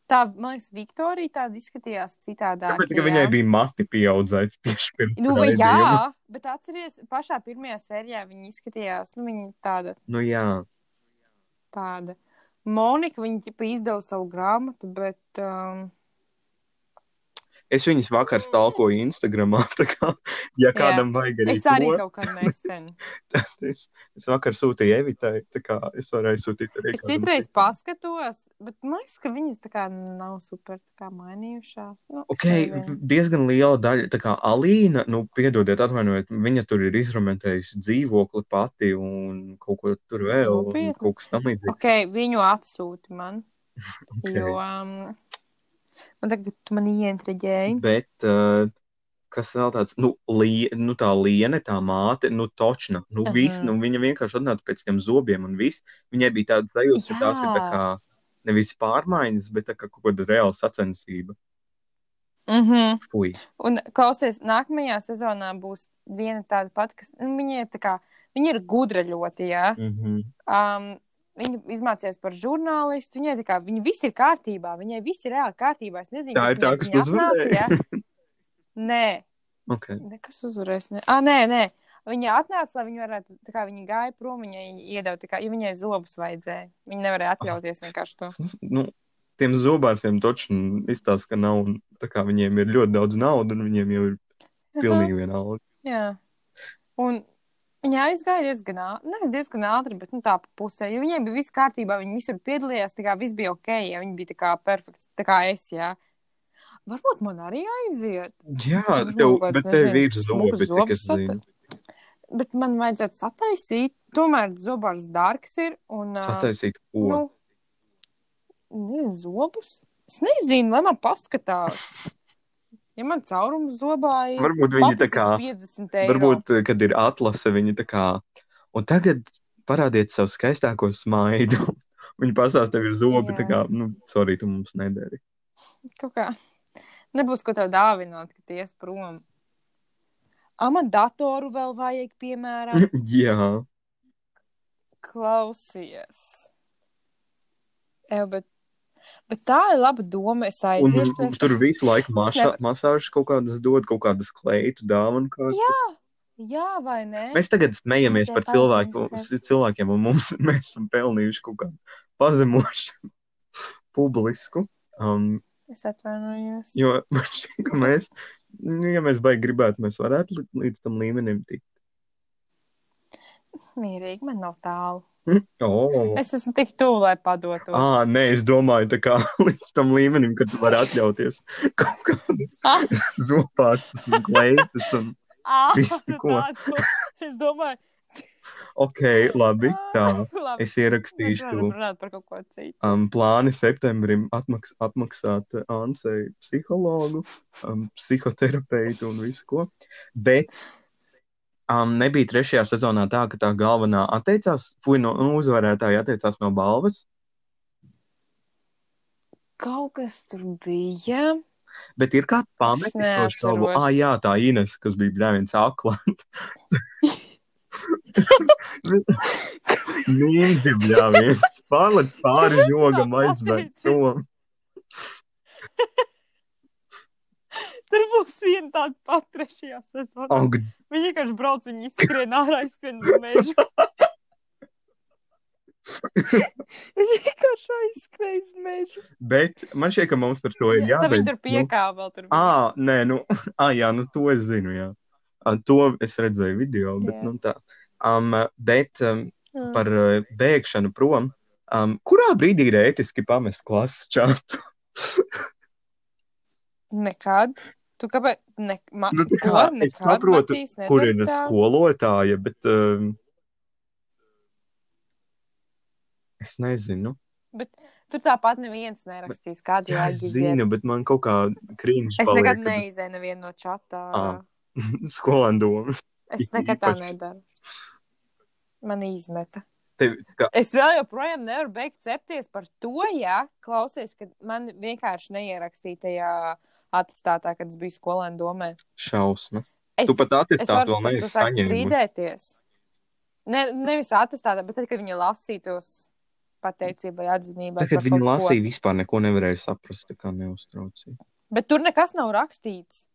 tā, man liekas, Viktorija tāda izskatījās citādāk. Tāpēc, ka jā. viņai bija mati pieaudzēts tieši pirms Nu, raidījuma. jā, bet atceries, pašā pirmajā sērijā viņa izskatījās, nu, viņa tāda, Nu, jā. tāda. Monika, viņa ķipa izdeva savu grāmatu, bet, um, Es viņas vakar stalkoju Instagramā. tā Kā, ja Jā. kādam vajag arī es arī to, kaut kā nesen. es, es vakar sūtīju Evitai. tā kā Es varēju sūtīt arī Es citreiz citam. paskatos, bet man liekas, ka viņas tā kā nav super kā mainījušās. Nu, Ok, diezgan liela daļa. Tā kā Alīna, nu, piedodiet, atvainojiet, viņa tur ir izremontējusi dzīvokli pati un kaut ko tur vēl, Nopietni? kaut kas tam līdzīgs. Ok, viņu atsūti man. Ok. Jo um, man tagad tu man ientriģēji. Bet, uh, kas vēl tāds, nu, li, nu tā liene, tā māte, nu, točna, nu, Aha. viss, nu, viņa vienkārši atnāca pēc tiem zobiem un viss. Viņai bija tāds sajūta, ka tās ir tā kā nevis pārmaiņas, bet tā kā kaut kāda reāla sacensība. Mm -hmm. Fui. Un klausies, nākamajā sezonā būs viena tāda pati, kas nu, viņa ir tā kā, viņa ir gudra ļoti, jā. Mm -hmm. Um, viņa izmācījās par žurnālistu, viņai tā kā, viņa viss ir kārtībā, viņai viss ir reāli kārtībā. Es nezinu, Tā ir tā, kas viņa uzvarēja? jā. Nē, Okay. nekas uzvarēs. Ne. Ah, nē, nē. Viņa atnāca, lai viņa varētu, tā kā viņa gāja prom, viņai iedeva, tā kā, ja viņai zobus vajadzēja. Viņa nevarēja atļauties vienkārši to. Nu, tiem zobārstiem točni izstāsta, ka nav, tā kā viņiem ir ļoti daudz naudas, un viņiem jau ir pilnīgi vienalga. Jā. Un viņa aizgāja diezgan ne diezgan ātri, bet nu, tā pusē. Jo viņiem bija viss kārtībā, viņi visur piedalījās, tā kā viss bija ok, ja viņi bija tā kā perfekts, tā kā es, jā. Varbūt man arī aiziet. Jā, tev, kāds, bet tev ir zobi, es zinu. Bet man vajadzētu sataisīt. Tomēr zobārs dārgs ir. Un, Sataisīt ko? nu, nezinu, zobus. Es nezinu, lai man paskatās. Ja man caurums zobā ir. Varbūt viņi tā kā, 50 eiro. varbūt, kad ir atlase, viņi tā kā, un tagad parādiet savu skaistāko smaidu. Viņi pasās tev ir zobi, Jā. tā kā, nu, sorry, tu mums nedari. Kaut kā. Nebūs ko tev dāvināt, kad ies prom. Amatdatoru vēl vajag, piemēram, Jā, klausies. Ev, bet Bet tā ir laba doma. Es Un, aiziešu un priekš. tur visu laiku masā, nevaru. masāžas kaut kādas dod, kaut kādas kleitu dāvanu. Jā, jā, vai ne? Mēs tagad smejamies par cilvēku, cilvēkiem, un mums, mēs esam pelnījuši kaut kādu pazemošanu publisku. Um, Es atvainojos. jo man šķiet, ka mēs, nu, ja mēs baigi gribētu, mēs varētu līdz, līdz tam līmenim tikt. Mierīgi, man nav tālu. Oh. Es esmu tik tuvu, lai padotos. Ah, nē, es domāju, tā kā līdz tam līmenim, kad tu vari atļauties kaut kādas Ah, zopātas un kleitas. Un... ah, visu ko. tādu. Es domāju, Ok, labi, tā. labi. Es ierakstīšu varam runāt par kaut ko citu. um, plāni septembrim atmaks, atmaksāt uh, Ansei psihologu, um, psihoterapeitu un visu ko. Bet um, nebija trešajā sezonā tā, ka tā galvenā atteicās, fuj, no nu, uzvarētāja atteicās no balvas, Kaut kas tur bija. bet ir kāds pametis to šovu. Ah, jā, tā Ines, kas bija bļāviens aklant. Mīnzi bļāviens, pārlec pāri žogam aizvērt prom. Tur būs viena tāda pat trešajā sezonā. Ak, Viņi vienkārši brauc, viņi izskrien ārā, izskrien uz mežu. viņi vienkārši aizskrien uz mežu. Bet man šķiet, ka mums par to ir Tad viņi tur piekāva vēl tur. Ah, nē, nu, ah, jā, nu, to es zinu, jā. To es redzēju video, bet, Jā. nu, tā. Um, bet um, Mm. par uh, bēgšanu prom, um, kurā brīdī ir ētiski pamest klases čatu? Nekad. Tu kāpēc? Ne, ma, Nu, tā kā es saprotu, Matīs, Kur ir tā? skolotāja, bet um, es nezinu. Bet tur tāpat neviens nerakstīs, kādu Jā, jēgu es iziet. zinu, bet man kaut kā krīņš Es nekad neizēju nevienu no čatā. Ā. Skolēnu domas. Es nekad tā nedaru. Man izmeta. Tev, kā, Es vēl joprojām nevaru beigt cepties par to, ja klausies, ka man vienkārši neierakstīja tajā attestātā, kad es biju skolēnu domē. šausma. Es, Tu pat es atestātu varu vēl neesi saņēmusi. strīdēties. Ne, nevis attestātā, bet tad, kad viņi lasītos pateicībai, atzinībai. Tad, kad viņi kaut ko. lasīja, vispār neko nevarēja saprast, tā kā neuztraucīja. Bet tur nekas nav rakstīts.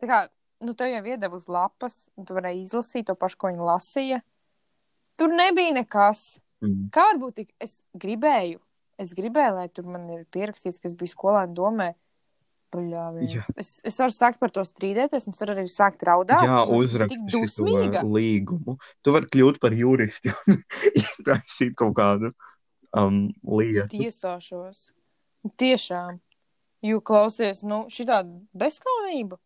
Tā kā, nu, te jau iedeva uz lapas, un tu varēji izlasīt to pašu, ko viņi lasīja. Tur nebija nekas. Mm. Kā varbūt tik es gribēju? Es gribēju, lai tur man ir pierakstīts, kas bija skolēna domē. Jā. es, es varu sākt par to strīdēties, un es varu arī sākt raudāt. Jā, es uzraksti šo līgumu. Tu vari kļūt par juristu un iztaisīt kaut kādu um, Es lietu. tiesāšos. Tiešām. Jo klausies, nu, šī tāda bezskaunība.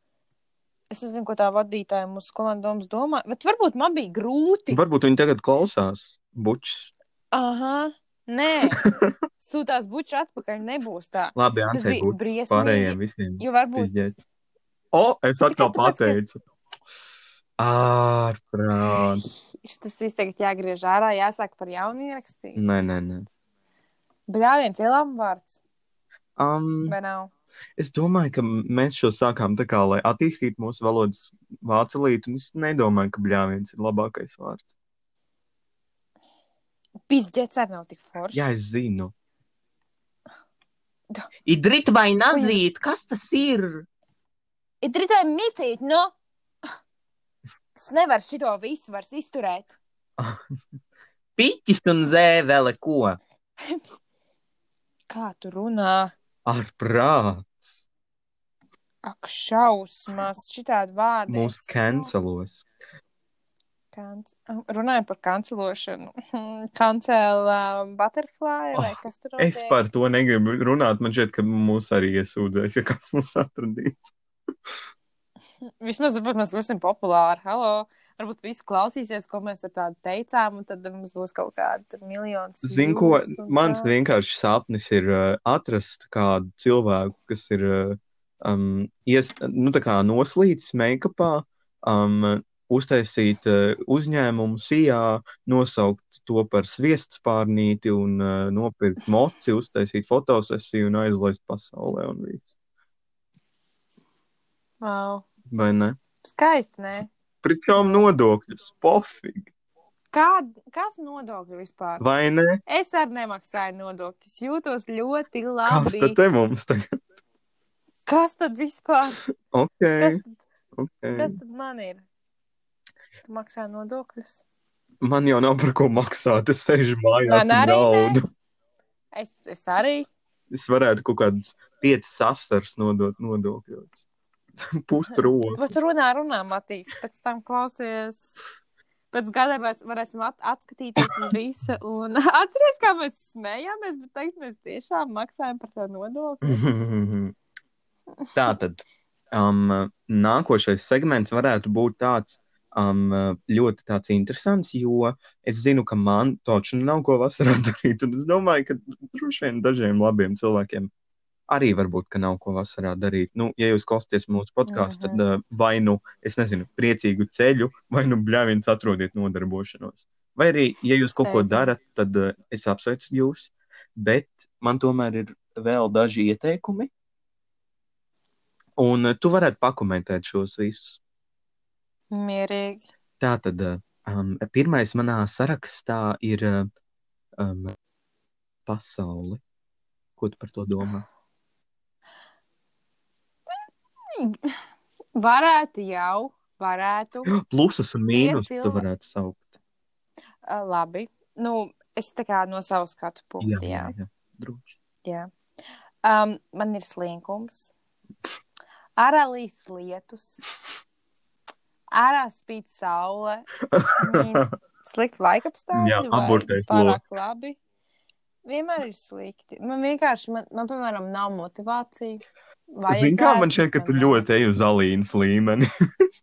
Es nezinu, ko tā vadītāja mūsu domas domā. Bet varbūt man bija grūti. Varbūt viņi tagad klausās bučs. Aha, nē. Sūtās buču atpakaļ, nebūs tā. Labi, Tas bija briesmīgi. pārējiem visiem. Jo varbūt Izģēts. O, es atkal tāpēc, pateicu. Ārprāt. tas viss tagad jāgriež ārā, jāsāk par jaunu ierakstīt. Nē, nē, nē. Bļāviens ielām vārds, Um, vai nav? es domāju, ka mēs šo sākām tā kā, lai attīstītu mūsu valodas vācelīti, un es nedomāju, ka bļāviens ir labākais vārds. Pizdzēts arī nav tik forši. Jā, es zinu. Idrit vai nazīt, kas tas ir? Ir dritai micīt, nu! Es nevaru šito visu vairs izturēt. Piķis un zēvele, ko? Kā tu runā? Ārprāt. Ak, šausmas, šitādi vārdi. Mūs cancelos. Kanc... Runājot par kancelošanu. Cancel uh, butterfly vai Oh, kas tur Es notiek? par to negribu runāt. Man šķiet, ka mūs arī iesūdzēs, ja kāds mūs atradīs. Vismaz varbūt mēs būsim populāri. Halo! Varbūt visi klausīsies, ko mēs ar tādu teicām, un tad mums būs kaut kāda miljons. Zinu, ko un mans tā. vienkārši sapnis ir uh, atrast kādu cilvēku, kas ir uh, um, ies, nu, noslīdis make-upā, um, uztaisīt uh, uzņēmumu sijā, nosaukt to par sviestspārnīti un uh, nopirkt moci, uztaisīt fotosesiju un aizlaist pasaulē un viss. Wow. Vai ne? Skaisti, nē. Pričom nodokļus, pofīgi. Kā, kas nodokļi vispār? Vai ne? Es arī nemaksāju nodokļus. Jūtos ļoti Kas labi. tad te mums tagad? Kas tad vispār? Ok, Kas, tad- ok. kas tad man ir? Tu maksā nodokļus. Man jau nav par ko maksāt. Es sēžu mājās ar arī ne. naudu. Es, es arī. Es varētu kaut kādus piecus asars nodot nodokļos. Pustrūku. Bet runā, runā, Matīs. Pēc tam klausies. Pēc gada mēs varēsim at atskatīties uz visu. Un atceries, kā mēs smējāmies, bet tagad mēs tiešām maksājam par to nodokli. Tā tad um, nākošais segments varētu būt tāds um, ļoti tāds interesants, jo es zinu, ka man taču nav ko vasarā darīt. Un es domāju, ka droši vien dažiem labiem cilvēkiem arī varbūt, ka nav ko vasarā darīt. Nu, ja jūs klausāties mūsu podkāstu, tad uh, vai nu, es nezinu, priecīgu ceļu, vai nu bļāviens atrodiet nodarbošanos. Vai arī, ja jūs kaut ko darat, tad uh, es apsveicu jūs, bet man tomēr ir vēl daži ieteikumi. Un uh, tu varētu pakomentēt šos visus. Mierīgi. Tā tad um, pirmais manā sarakstā ir um, pasaule. Ko tu par to domā? Varētu jau, varētu. Plusus un mīnus tu varētu saukt. Uh, labi. Nu, es tā kā no savas skatu Jā, punkta. jā, Jā. jā. droši. jā. Um, man ir slinkums. Ārā līs lietus. Ārā spīd saule. Mīn- Slikti laikapstākļi. Jā, vai aburtais Pārāk labi. Vienmēr ir slikti. Man vienkārši, man, man piemēram, nav motivācija. Zini, kā man šķiet, ka tu ļoti ej uz alīnas līmeni.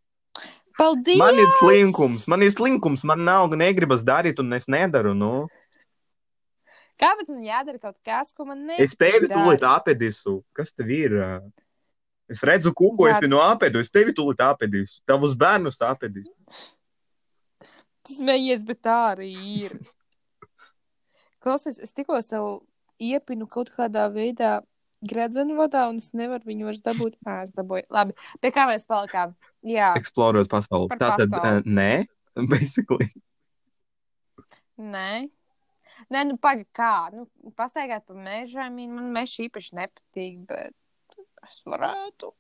Paldies! Man ir slinkums, man ir slinkums, man nav, negribas darīt, un es nedaru. Nu. Kāpēc man jādara kaut kas, ko man nepatīk? Es tevi tūlīt apēdīšu. Kas tev ir? Es redzu, kuko es tas- apēdu. Es tevi tūlīt apēdīšu. Tavus bērnus apēdīšu. Tu smējies, bet tā arī ir. Klausies, es tikko sev iepinu kaut kādā veidā gredzenu vadā, un es nevaru viņu vairs dabūt. Ā, es dabūju. Labi, pie kā mēs palikām? Jā, Eksplorēt pasauli. Par Tā tad, pasauli. uh, nē, basically. nē. Nē, nu pagaidi, kā? Nu, pastaigāt pa mežām, man meža īpaši nepatīk, bet es varētu.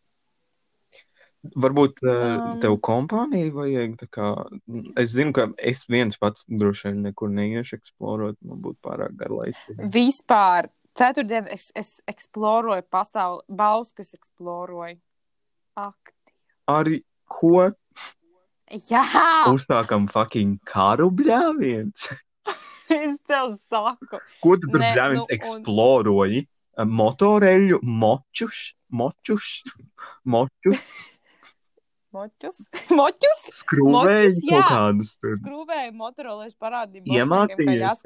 Varbūt uh, tev kompānija vajag. Kā, es zinu, ka es viens pats droši vien nekur neiešu eksplorēt. Man būtu pārāk garlaicīgi. Vispār, ceturtdien es, es eksploroju pasauli, bausku es eksploroju. Akti. Arī ko Jā, uzsākam fucking karu bļāviens? es tev saku. Ko tu tur bļāviens nu, un- eksploroji? Uh, Motoreļu, močus, močus, močus, Moķus, moķus, jā. kaut kādus tur. skrūvēju motorolēs parādīju. Iemācījies.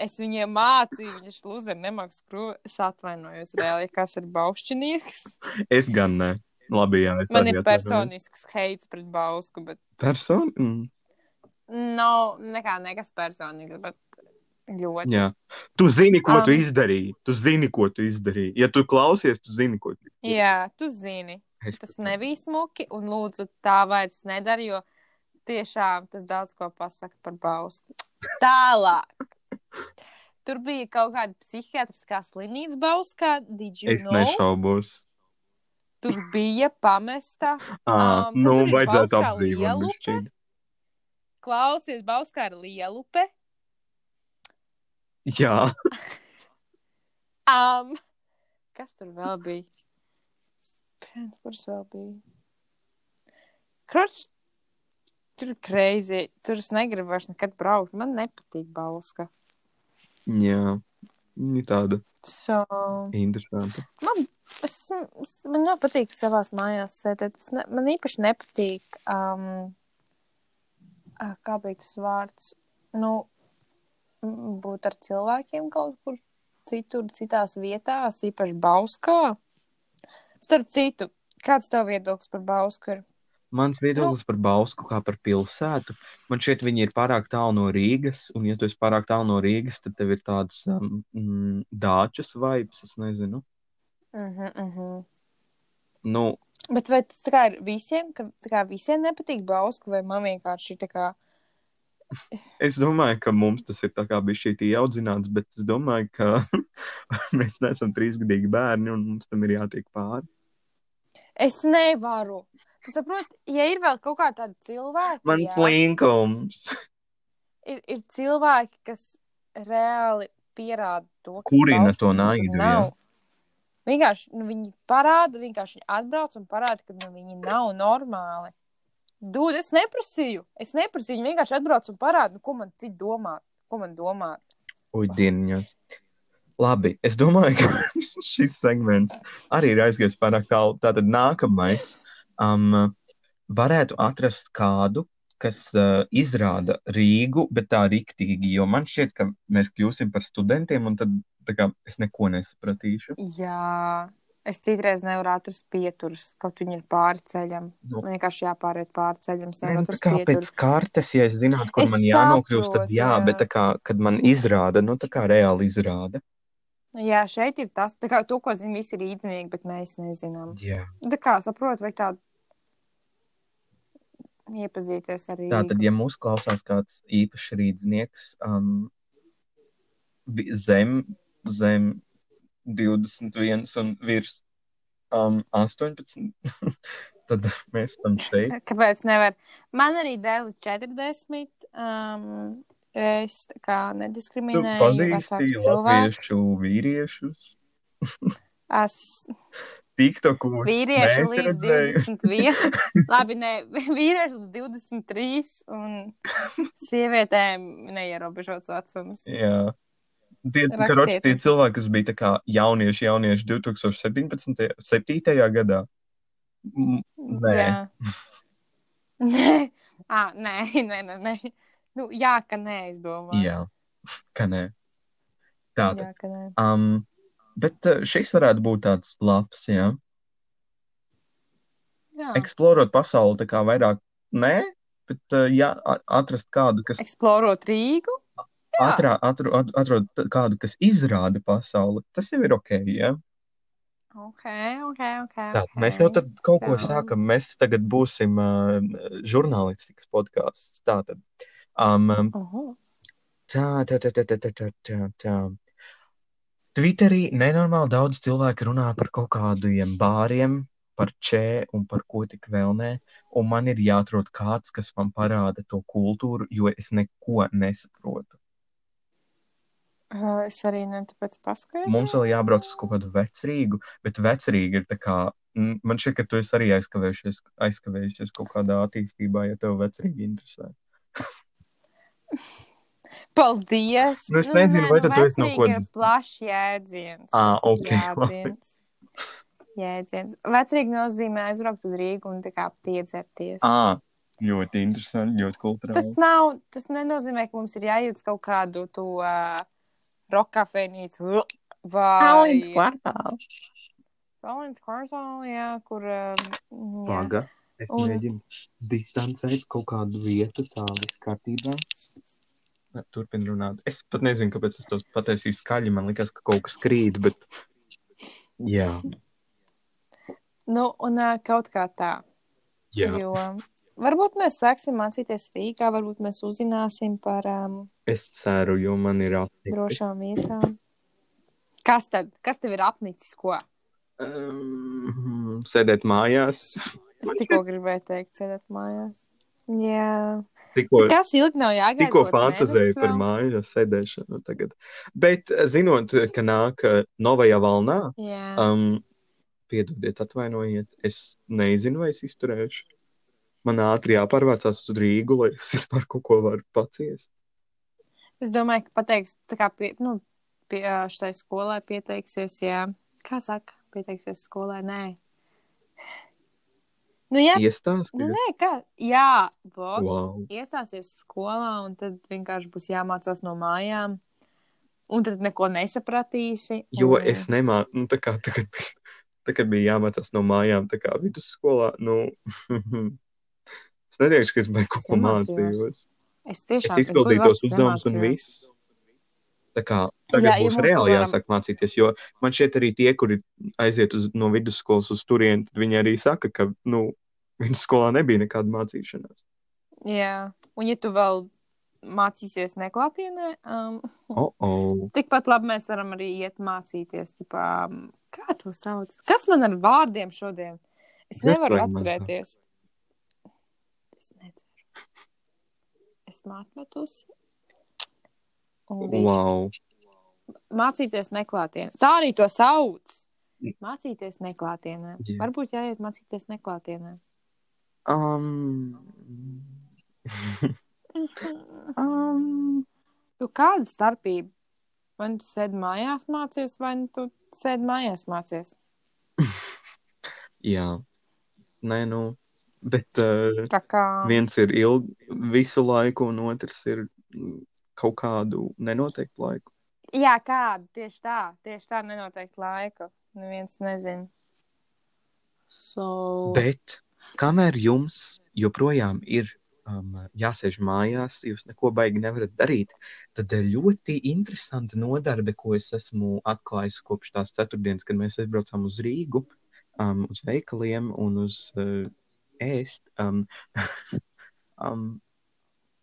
Es viņiem mācīju, viņš lūdzu nemāk skrūvēt. Es atvainojos reāli, ja kas ir baušķinieks. Es gan ne. Labi, jā, es Man ir personisks heits pret bausku, bet Person? Mm. nav nekā nekas personīgs, bet ļoti. Jā. Tu zini, ko um, tu izdarīji. Tu zini, ko tu izdarīji. Ja tu klausies, tu zini, ko tu izdarīji. Jā, tu zini. Es Tas pat- nebija smuki, un lūdzu, tā vairs nedara, jo tiešām tas daudz ko pasaka par bausku. Tālāk. Tur bija kaut kāda psihiatriskā slimnīca Bauskā, Es know? nešaubos. Tur bija pamesta. À, Um, nu, vajadzētu apdzīvot. Klausies, Bauskā ir lielupe. Jā, Um, kas tur vēl bija? Pēc kuras vēl bija? Kroč, tur ir crazy. Tur es negribu vairs nekad braukt. Man nepatīk Bauska. jā. Viņa tāda So, interesanta. man, es, es, man ļoti patīk savās mājās sēdēt. Es ne, man īpaši nepatīk, um, kā bija tas vārds, nu, būt ar cilvēkiem kaut kur citur, citās vietās, īpaši Bauskā. Starp citu, kāds tev viedoklis par Bausku ir? Mans viedoklis par Bausku kā par pilsētu. Man šķiet, viņi ir pārāk tālu no Rīgas, un, ja tu esi pārāk tālu no Rīgas, tad tev ir tāds um, mm, dāčas vibes, es nezinu. Uh -huh, uh -huh. Nu, Bet vai tas ir visiem, ka visiem nepatīk Bauska, vai man vienkārši tā kā es domāju, ka mums tas ir tā kā bija šī ieaudzināts, bet es domāju, ka mēs neesam trīsgadīgi bērni un mums tam ir jātiek pāri. Es nevaru. Tu saproti, ja ir vēl kaut kā tāda cilvēka, Man slinkums. ir, ir cilvēki, kas reāli pierāda to, ka Kurina to naidu. Vienkārši nu, viņi parāda, vienkārši viņi atbrauc un parāda, ka nu, viņi nav normāli. Dūd, es neprasīju. Es neprasīju. Viņi vienkārši atbrauc un parāda, nu, ko man citi domā. Ko man domā. Dieniņos. Labi, es domāju, ka šis segments arī ir aizgājis pārāk tālu. Tātad nākamais um, varētu atrast kādu, kas uh, izrāda Rīgu, bet tā riktīgi, jo man šķiet, ka mēs kļūsim par studentiem, un tad kā, es neko nesapratīšu. Jā, es citreiz nevaru atrast pieturus, kaut viņi ir pāri ceļam. Nu. Man vienkārši jāpāriet pāri ceļam. nevaru nu, tā kā pēc pieturus. kartes, ja es zinātu, kur Es man jānokļūst, tad saprotu, jā, jā. bet tā kā, kad man izrāda, nu tā kā reāli izrāda. Jā, šeit ir tas, tā kā to, ko zina visi rīznieki, bet mēs nezinām. Jā. Tā kā saprot, vai tā iepazīties ar Rīgu. Tātad, ja mūs klausās kāds īpašs rīdznieks um, zem, zem 21 un virs um, 18, tad mēs tam šeit. Kāpēc nevar? Man arī dēļ 40. Um, es tā kā Tu nediskriminēju pazīsti vecākus cilvēkus. latviešu vīriešus, Es TikToku vīriešu neesi līdz redzējis? 21. Labi, nē, vīrieši līdz 23. Un sievietēm neierobežots vecums. Jā. Tie, tie uz- cilvēki, kas bija tā kā jaunieši, jaunieši 2017. 7. gadā. Nē. Nē, ah, nē, nē, nē, nē. Nu, jā, ka nē, es domāju. jā, ka nē. Ka nē. Um, bet uh, šis varētu būt tāds labs, jā. Jā. Eksplorot pasauli tā kā vairāk, nē, bet uh, jā, atrast kādu, kas Eksplorot Rīgu atrā, atru, atrod kādu, kas izrāda pasauli, tas jau ir ok. Ja? Okay, okay, okay, tā, okay. Mēs jau tad kaut so. ko sākam. Mēs tagad būsim uh, žurnālistikas podkāsts. Tā tad. Um, oh. tā, tā, tā, tā, tā, tā, tā, tā. Twitterī nenormāli daudz cilvēku runā par kaut kādiem bāriem, par čē un par ko tik vēl nē. Un man ir jāatrod kāds, kas man parāda to kultūru, jo es neko nesaprotu. Uh, es arī ne tāpēc paskaidroju. Mums vēl jābrauc uz kaut kādu vecrīgu, bet vecrīga ir tā kā, man šķiet, ka tu esi arī aizkavējušies, aizkavējušies kaut kādā attīstībā, ja tev vecrīgi interesē. Paldies! Nu, es nezinu, vai tad tu esi no vecrīgi kādas- ir plašs jēdziens. Ah, ok. Jēdziens. Jēdziens. Vecrīgi nozīmē aizbraukt uz Rīgu un tā kā piedzerties. Ah, ļoti interesanti, ļoti kultūrāli. Tas nav, tas nenozīmē, ka mums ir jājūt kaut kādu to uh, roka kafejnīcu vai kvartāls. Valens kvartālu, jā, kur. Um, jā. Paga, es Un- mēģinu distancēt kaut kādu vietu, tā viss kārtībā. Nē, Turpin runāt. Es pat nezinu, kāpēc es to pateicu skaļi. Man liekas, ka kaut kas krīt, bet. Jā, Nu, un uh, kaut kā tā. jā. Jo varbūt mēs sāksim mācīties Rīgā, varbūt mēs uzzināsim par um, Es ceru, jo man ir apnicis. drošām vietām. Kas tad? Kas tev ir apnicis? Ko? Um, sēdēt mājās. Es tikko gribēju teikt, sēdēt mājās. Jā. Tikko, Kas ilgi nav jāgaida? tikko fantazēju par mājās sēdēšanu tagad. Bet eh, zinot, ka nāk eh, novajā valnā, um, piedodiet, atvainojiet, es nezinu, vai es izturēšu. Man ātri jāpārvācās uz Rīgu, lai es vispār kaut ko varu paciest. Es domāju, ka pateiks, kā pie, nu, pie šai skolai pieteiksies, jā. Kā saka, pieteiksies skolai? Nē. Nu, jā, Iestāsti? nu, nē, kā? Jā, vot. Wow. iestāsies skolā, un tad vienkārši būs jāmācās no mājām. Un tad neko nesapratīsi. Jo un... es nemāku, nu, tā kā tagad bija, tagad bija jāmācās no mājām, tā kā vidusskolā, nu, es neteikšu, ka es baigi kaut ko mācījos. Es Es tiešām izpildīju es tos uzdevumus un viss. Tā kā tagad Jā, ja būs mums reāli varam- jāsāk mācīties, jo man šķiet arī tie, kuri aiziet uz, no vidusskolas uz turieni, tad viņi arī saka, ka, nu, vidusskolā nebija nekāda mācīšanās. Jā, un ja tu vēl mācīsies neklātienē. Um, Oh, oh. tikpat labi mēs varam arī iet mācīties. Ķipā, kā to sauc? Kas man ar vārdiem šodien? Es nevaru atcerēties. Es nedzeru. Es mākmetos. Un viss. Wow. Mācīties neklātienē. Tā arī to sauc. Mācīties neklātienē. Jā. Varbūt jāiet mācīties neklātienē. Um, um, Nu, kāda starpība? Vai nu tu sēdi mājās mācies, vai nu tu sēdi mājās mācies? jā. Nē, nu, bet uh, Tā kā. viens ir ilgi visu laiku, un otrs ir mm, kaut kādu nenoteiktu laiku. Jā, kāda tieši tā, tieši tā nenoteikti laiku. Neviens nezina. So... Bet kamēr jums joprojām ir um, jāsēž mājās, jūs neko baigi nevarat darīt, tad eh, ļoti interesanta nodarbe, ko es esmu atklājis kopš tās ceturtdienas, kad mēs aizbraucām uz Rīgu, um, uz veikaliem un uz uh, ēst. Um, um,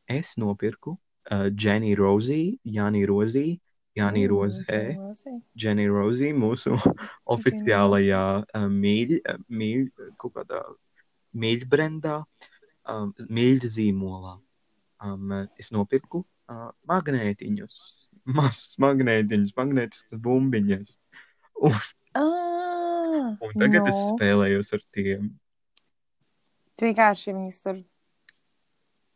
es nopirku uh, Jenny Rozī, Jāni Rozī, Jāni Mm, Rozē. Jenny Rozī, mūsu oficiālajā uh, mīļa, mīļa, kaut kādā mīļbrendā, um, mīļa zīmolā. Um, uh, es nopirku uh, magnētiņus, mazus magnētiņus, magnētiskas bumbiņas. Un, Ah, un tagad no. es spēlējos ar tiem. Tu vienkārši viņus tur.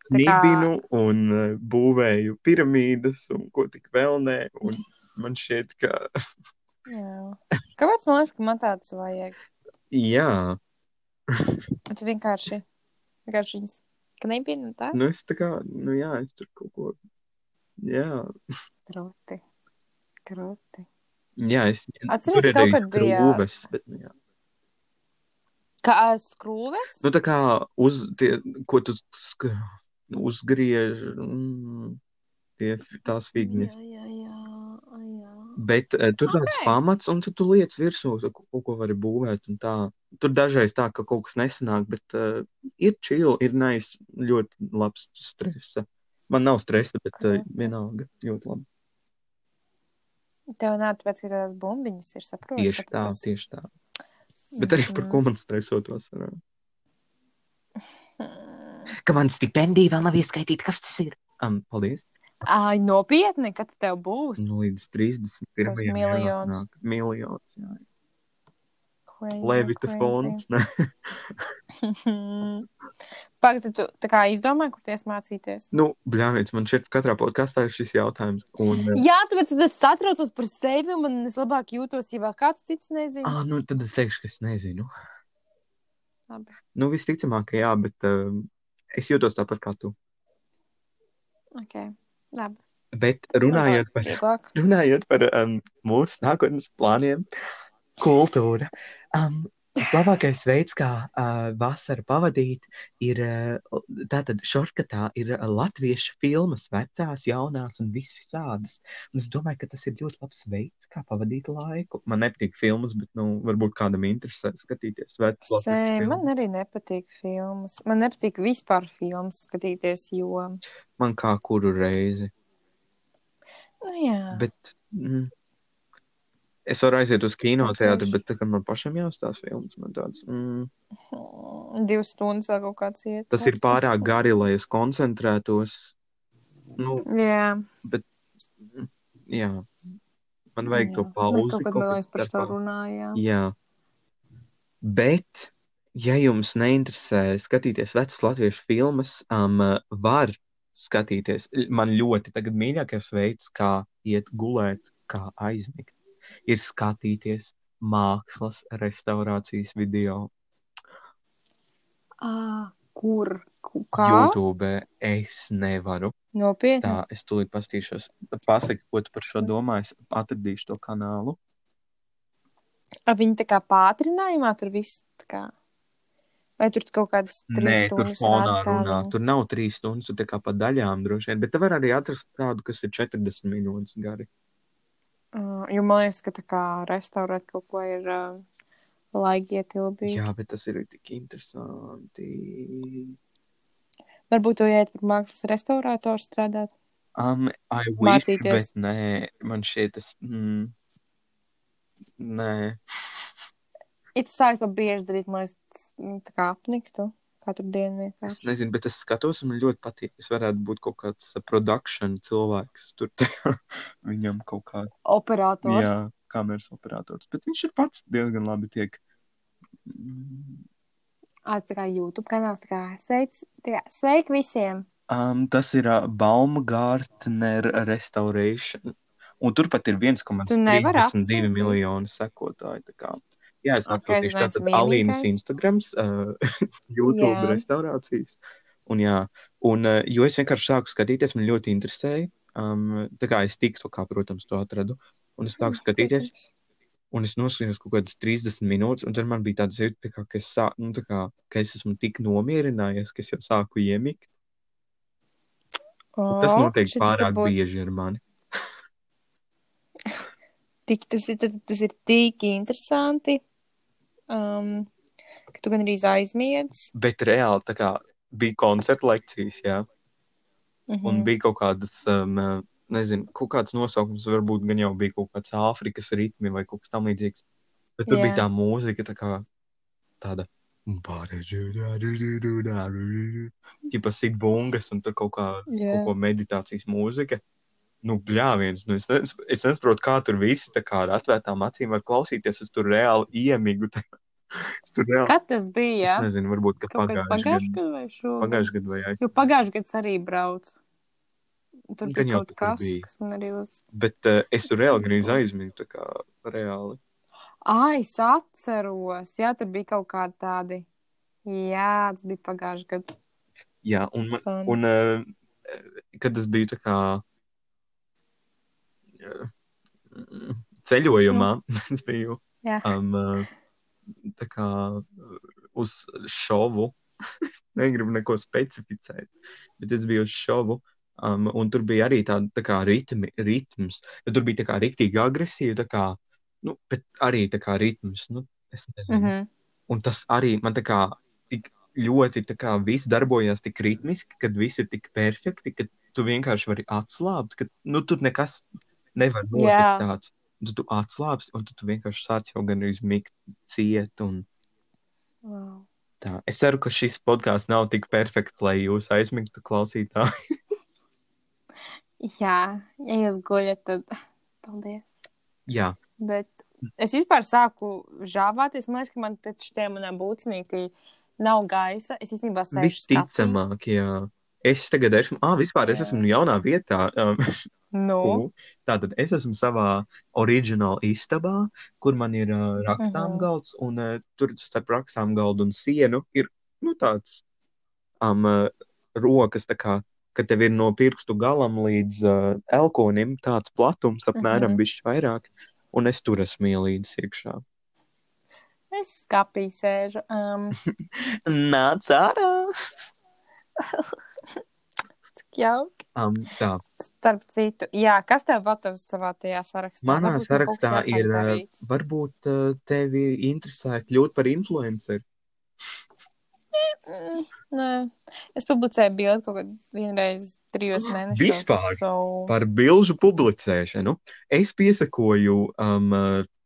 Tā kā- un uh, būvēju piramīdas un ko tik vēl nē. Un man šķiet, ka Jā. Kāpēc man liekas, ka man tāds vajag? jā, Tu vienkārši. Vienkārši viņas. Ka nebija tā? nu es tā kā, nu jā, es tur kaut ko, jā. Krūti. Krūti. Jā, es Atceries, ir kaut kad bija- skrūves, bet, nu, jā. Kā skrūves? Nu, tā kā uz tie, ko tu sk uzgriež, mm, tie, tās figņas. Jā, jā, jā. jā. Bet uh, tur tāds Ok. pamats, un tu liec virsū, tu kaut ko vari būvēt un tā. Tur dažreiz tā, ka kaut kas nesanāk, bet uh, ir chill, ir nice, ļoti labs stresa. Man nav stresa, bet uh, vienalga ļoti labi. Tev nav tāpēc, ka tās bumbiņas ir saprotami. Tieši tā, tieši tā. Bet arī par ko man stresot vasarā. Ka man stipendija vēl nav ieskaitīta. Kas tas ir? Um, paldies. Ai, nopietni, kad tev būs? Nu, līdz 31. Tas miljons. jānāk. Miljons, jā. Crazy, Levita crazy. fonds. Ne? Pagaid, tu tā kā izdomāji, kur ties mācīties? Nu, bļāviens, man šeit katrā podkāstā ir šis jautājums. Un, uh, Jā, tāpēc es satraucos par sevi, un man es labāk jūtos, ja vēl kāds cits nezina. ah, nu, tad es teikšu, ka es nezinu. Labi. Nu, visticamāk, ka jā, bet uh, es jūtos tāpat kā tu. Ok, labi. Bet runājot par, runājot par um, mūsu nākotnes plāniem, kultūra. Um, Labākais veids, kā uh, vasaru pavadīt, ir uh, tātad šorkatā ir latviešu filmas, vecās, jaunās un visādas. Un es domāju, ka tas ir ļoti labs veids, kā pavadīt laiku. Man nepatīk filmas, bet, nu, varbūt kādam interesē skatīties latviešu man arī nepatīk filmas. Man nepatīk vispār filmas skatīties, jo. Man kā kuru reizi. Nu, jā, Bet mm, es varu aiziet uz kinoteātri, Latviešu. bet tā kā man pašam jāstāsta filmas, man tāds. Mm, Mm, divas stundas vēl kaut kāds iet. tas ir pārāk gari, lai es koncentrētos. Nu, Jā, jā, man vajag to jā. pauzi. Mēs kaut kad kaut vēl kad par to runājām. Jā, bet, ja jums neinteresē skatīties vecas latviešu filmas, um, var skatīties. Man ļoti tagad mīļākais veids, kā iet gulēt, kā aizmigt, ir skatīties mākslas restaurācijas video. À, kur? Ku- Kā? YouTube es nevaru. Nopietni. Tā, es tūlīt pastīšos. Pasaki, ko tu par šo domā. Es atradīšu to kanālu. A, Viņi tā kā pātrinājumā tur viss tā kā. Vai tur kaut kādas trīs Nē, tur stundas fonā rāda, kā runā. viņi- Tur nav trīs stundas, tur tā kā pa daļām droši vien. Bet te var arī atrast tādu, kas ir 40 minūtes gari. Uh, jo man liekas, ka tā kā restaurēt kaut ko ir uh, laigi ietilpīgi. Jā, bet tas ir tik interesanti. Varbūt tu iet par mākslas restaurātoru strādāt. Um, I wish, Mācīties. bet nē, man šķiet tas, mm, nē. Ja tu sāki to bieži darīt, man liekas, mm, tā kā apniktu katru dienu Es vienkārši. nezinu, bet es skatos, man ļoti patīk. Es varētu būt kaut kāds uh, production cilvēks. Tur viņam kaut kā, Operators. jā, kameras operators. Bet viņš ir pats diezgan labi tiek. Ā, tā kā YouTube kanāls, kā kā sveiki visiem. Um, tas ir uh, Baumgartner Restoration. Un turpat ir Tu nevari 1,32 apsūdzēt. miljonu sekotāju. tā kā. Jā, es atsūtīšu neesmu tātad Alīnas. Instagrams, uh, YouTube Jā. restaurācijas. Un jā, un, uh, jo es vienkārši sāku skatīties, man ļoti interesēja. Um, tā kā es tiktu, kā, protams, to atradu. Un es sāku skatīties, un es noskatījos kaut kādas 30 minūtes, un tad man bija tāds jūtas, kā, ka, es sā, nu, tā kā, ka es esmu tik nomierinājies, ka es jau sāku iemigt. Un Tas O, notiek pārāk varbūt bieži ar mani. Tik, tas, ir, tas ir tik interesanti, um, ka tu gan arī aizmiedz. Bet reāli tā kā bija koncerta lekcijas, jā, Mhm. un bija kaut kādas, um, nezinu, kaut kāds nosaukums, varbūt gan jau bija kaut kāds Āfrikas ritmi vai kaut kas tam līdzīgs. Bet tur Jā. bija tā mūzika, tā kā tāda. Tipa sit bungas un tur kaut kā Jā. kaut ko meditācijas mūzika. Nu, bļāviens, nu es, nes, es nesaprotu, kā tur visi tā kā ar atvērtām acīm var klausīties. Es tur reāli iemigu. tajā. Tur reāli, Kad tas bija? es nezinu, varbūt, ka pagājušajā gadā vai šogad? Pagājuši gadu vai aiz. Jo pagājušajā gadā arī braucu. Tur Gan bija kaut kas, biji. kas man arī uz. Bet uh, es tur reāli gandrīz aizmirsu, tā kā reāli. Ai, es atceros. Jā, tur bija kaut kādi tādi. Jā, tas bija pagājušajā gadā. Jā, un, man, Fun. un uh, kad es biju tā kā uh, ceļojumā, es biju Jā. um, uh, kā uz šovu. Negribu neko specificēt, bet es biju uz šovu. Um, un tur bija arī tāda tā kā ritmi, ritms. Bet tur bija tā kā rīktīgi agresīva, tā kā, nu, bet arī tā kā ritms. Nu, es nezinu. Mm -hmm. Un tas arī man tā kā tik ļoti tā kā viss darbojās tik ritmiski, kad viss ir tik perfekti, ka tu vienkārši vari atslābt, ka nu, tur nekas nevar notikt Jā. tāds. Tu, tu atslābsti, un tu, tu vienkārši sāc jau gan izmigt ciet. Un wow. tā. Es ceru, ka šis podkāsts nav tik perfekts, lai jūs aizmigtu klausītāji. Jā, ja jūs guļat, tad paldies. Jā, Bet es vispār sāku žāvāties. Man liekas, ka man pēc šiem manām būtnīkī nav gaisa. Es īstenībā sēžu visticamāk, jā. Es tagad esmu, ah, vispār es Jā. esmu jaunā vietā. Nu. Tātad es esmu savā oriģinālā istabā, kur man ir uh, rakstām Mhm. galds, un uh, tur starp rakstām galdu un sienu ir nu, tāds um, uh, rokas, tā kā, ka tev ir no pirkstu galam līdz uh, elkonim tāds platums, apmēram Mhm. bišķi vairāk, un es tur esmu ielīdis iekšā. es skapī sēžu. Um, Nāc ārā! jauki. Um, tā, Starp citu, jā, kas tev vatavs savā tajā sarakstā? manā Varbūt sarakstā ir, darīt. varbūt tevi interesē kļūt par influenceru. Mm, Nē, es publicēju bildi kaut kad vienreiz trijos mēnešos. Vispār? So... par bilžu publicēšanu. Es piesakoju um,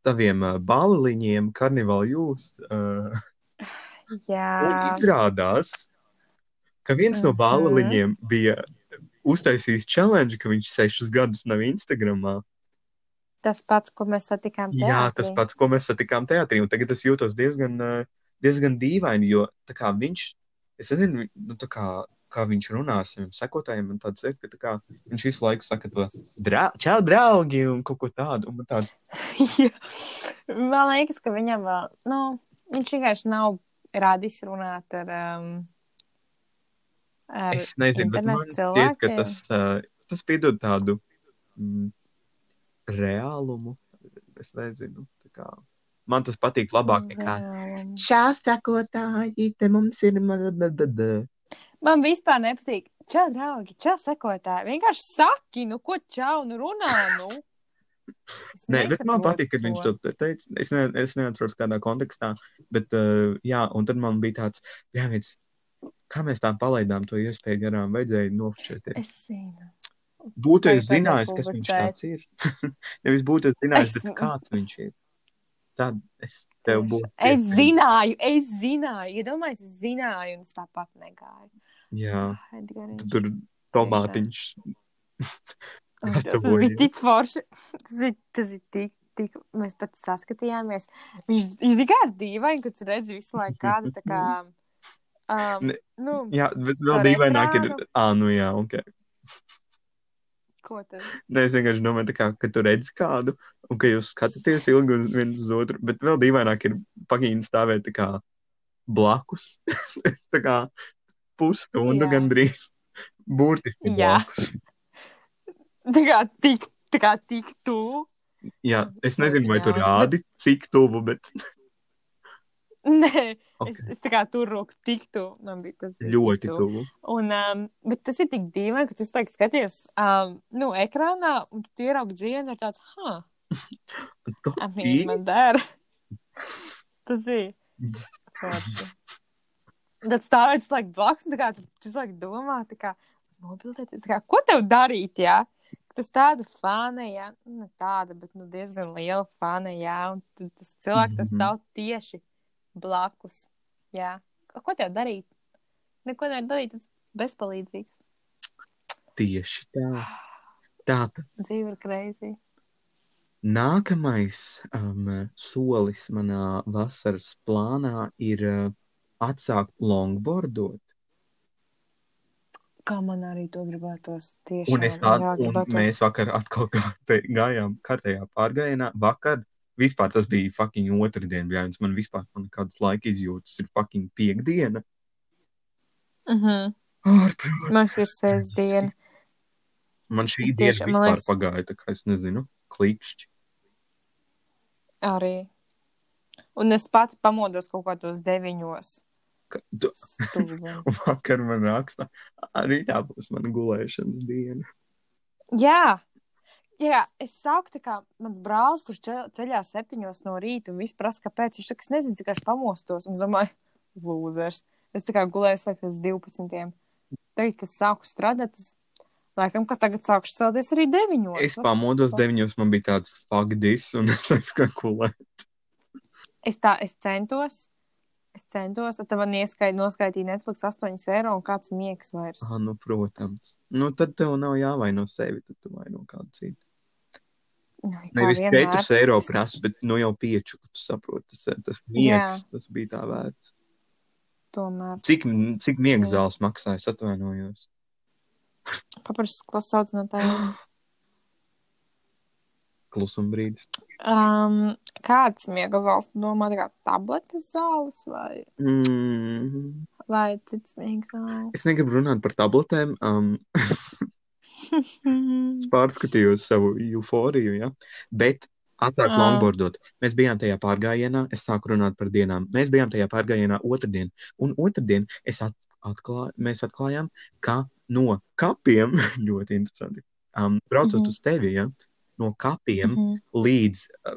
taviem balliņiem, karnevāla jūs. Uh, un Jā, izrādās, ka viens no balliņiem bija uztaisījis challenge, ka viņš sešus gadus nav Instagramā. tas pats, ko mēs satikām. Jā, tas teātrī. pats, ko mēs satikām teātrī. Un tagad es jūtos diezgan, uh, diezgan dīvaini, jo kā viņš, es nezinu, nu, kā, kā viņš runā ar saviem sekotājiem, un tāds ir, ka tā kā, viņš visu laiku saka to, Dra čau, draugi, un kaut ko tādu. Un man tāds. Man liekas, ka viņam vēl, nu, viņš vienkārši nav radis runāt ar, um, Es nezinu, bet man šķiet, ka tas, uh, tas piedod tādu mm, reālumu. Es nezinu. tā Kā, man tas patīk labāk nekā. Čau, sakotāji, te mums ir. mazadadada." Man vispār nepatīk. Čau, draugi, čau, sekotāji. Vienkārši saki, nu, ko čau, nu, runā, nu. Nē, bet man patīk, kad viņš to te- teica. Es, ne, es neatceros, kādā kontekstā. Bet, uh, jā, un tad man bija tāds, jā, viens, Kā mēs tā palaidām to iespēju garām, vajadzēja nofočēties. Es zinu. Būtu es zinājis, kas viņš tāds ir. Nevis būtu es zinājis, Es- bet kāds viņš ir. Tad es tev būtu. Es iespējams- zināju, es zināju. Iedomājieties, es zināju, un es tāpat negāju. Jā, Edgars. tu tur tomātiņš. Tas bija tik forši. Tas ir, tas ir tik, tik. Mēs pat saskatījāmies. Viņš, viņš ir dīvaini, kad tu redzi visu laiku kādu tā kā. Um, nu, Jā, bet vēl Caur dīvaināk ir. Ā, nu jā, ok. ko tad? Nē, es vienkārši domāju, kā, ka tu redzi kādu, un ka jūs skatāties ilgi uz viens uz otru, bet vēl dīvaināk ir pagīni stāvēt tā kā blakus. tā kā pusstundu gandrīz. Burtiski Jā. blakus. Tā kā tik, tā kā tik tuvu. Jā, es nezinu, vai tu rādi, cik tuvu, bet Nē, Ok. es, es tā kā tur roku tik tuvu. Man bija tas ļoti tuvu. Un, um, bet tas ir tik dīvaini, ka tu laikam skaties um, nu, ekrānā, un tu ieraugi dzīvi, ir tāds, ha, mean, man dara. tas bija. Mm. Tad stāvēt slēgt blakus, un tā kā tu laiku domā, tā kā mobilizēties, tā kā, ko tev darīt, jā? Tas tāda fāne, jā, nu, ne tāda, bet nu, diezgan liela fāne, jā, un tas cilvēks tas Mhm. stāv tieši blakus, jā. Ko tev darīt? Neko nevar darīt, tas bezpalīdzīgs. tieši tā. Tātad Dzīve ir crazy. nākamais um, solis manā vasaras plānā ir uh, atsākt longboardot. Kā man arī to gribētos tieši. Un, tā, un mēs vakar atkal gājām kārtējā pārgājienā. Vakar vispār tas bija fucking otrdien, bļāvis. Man vispār man nekādas laika izjūtas ir fucking piekdiena. Mm -hmm. Ārprāt. Mums ir sestdiena. Man šī Tieši, diena man vispār liekas- pagāja, tā kā es nezinu, klikšķi. Arī. Un es pati pamodos kaut kādos deviņos. Ka- tu-. Un vakar man raksta, arī tā būs mana gulēšanas diena. Jā, jā, es saku, tā kā mans brālis, kurš ce- ceļā septiņos no rīta un viss prasa, kāpēc. Viņš saka, es nezinu, cik es pamostos. Un es domāju, lūzers. Es tā kā gulēju slēgt līdz 12. Tagad, kad sāku strādāt, tas laikam, ka tagad sākšu celties arī deviņos. Es What pamodos fuck? deviņos, man bija tāds fagdis, un es aizskan gulēt. Es tā, es centos. Es centos, tad man ieskaidroja, noskaitīja Netflix 8 eiro un kāds miegs vairs. Ah, nu, protams. Nu, tad tev nav jāvaino sevi, tad tu vaino kādu citu. Nu, Nevis. 4 eiro prasa, bet nu jau 5, ka tu saproti, tas, tas miegs, tas bija tā vērts. Tomēr Cik, cik miegs Jā. zāles maksāja, atvainojos. paprasti, ko sauc no tā. Klusum brīdis. Um, kāds miega zāles domā, tā kā tabletes zāles vai, Mm, vai cits miegs zāles? es negribu runāt par tabletēm. Um, es pārskatījos savu euforiju, ja? bet atsākt Ā. longboardot. Mēs bijām tajā pārgājienā, es sāku runāt par dienām. Mēs bijām tajā pārgājienā otrdien, un otrdien es at, atklā, mēs atklājām, ka no kapiem, ļoti interesanti, um, braucot Mhm. uz tevi, ja? no kapiem Mhm. līdz uh,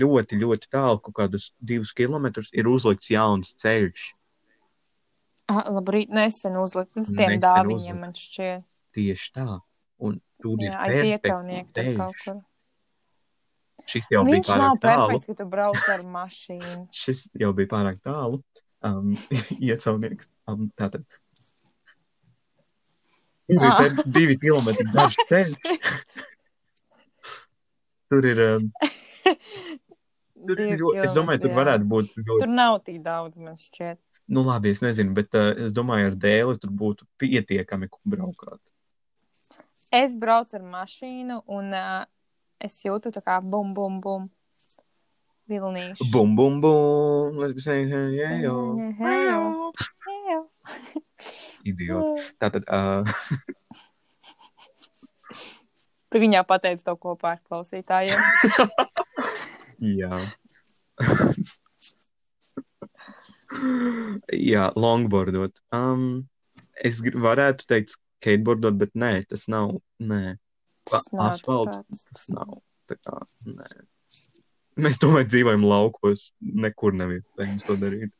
ļoti, ļoti tālu, kaut kādus divus kilometrus, ir uzlikts jauns ceļš. Ah, labrīt, nesen uzlikt. Pēc tiem uzlikt. man šķiet. Tieši tā. Un tur ir Jā, ceļš. kur. Šis jau bija Viņš nav pārāk tālu. perfekts, ka tu brauc ar mašīnu. Šis jau bija pārāk tālu. Um, Iecaunieks. Um, tātad. Tur ir Ah. te divi kilometri garš ceļš. Tur ir. Um, tur ir ļoti, es domāju, tur jā. varētu būt. Ļoti, Tur nav tik daudz, man šķiet. nu, labi, es nezinu, bet uh, es domāju, ar dēli tur būtu pietiekami, kur braukāt. Es braucu ar mašīnu un uh, es jūtu tā kā bum, bum, bum. Vilnīšu. Bum, bum, bum. Let's be saying, hey, yeah, yo. Hejo. Hejo. Idioti. Tātad. Uh, Tu viņā pateici to kopā ar klausītājiem. Jā. Jā, longboardot. Um, es varētu teikt, skateboardot, bet nē, tas nav. Nē, Tas nav tas asfalts. pats. tas nav. Tā kā, nē. Mēs tomēr dzīvojam laukos. Nekur nav iespējams to darīt.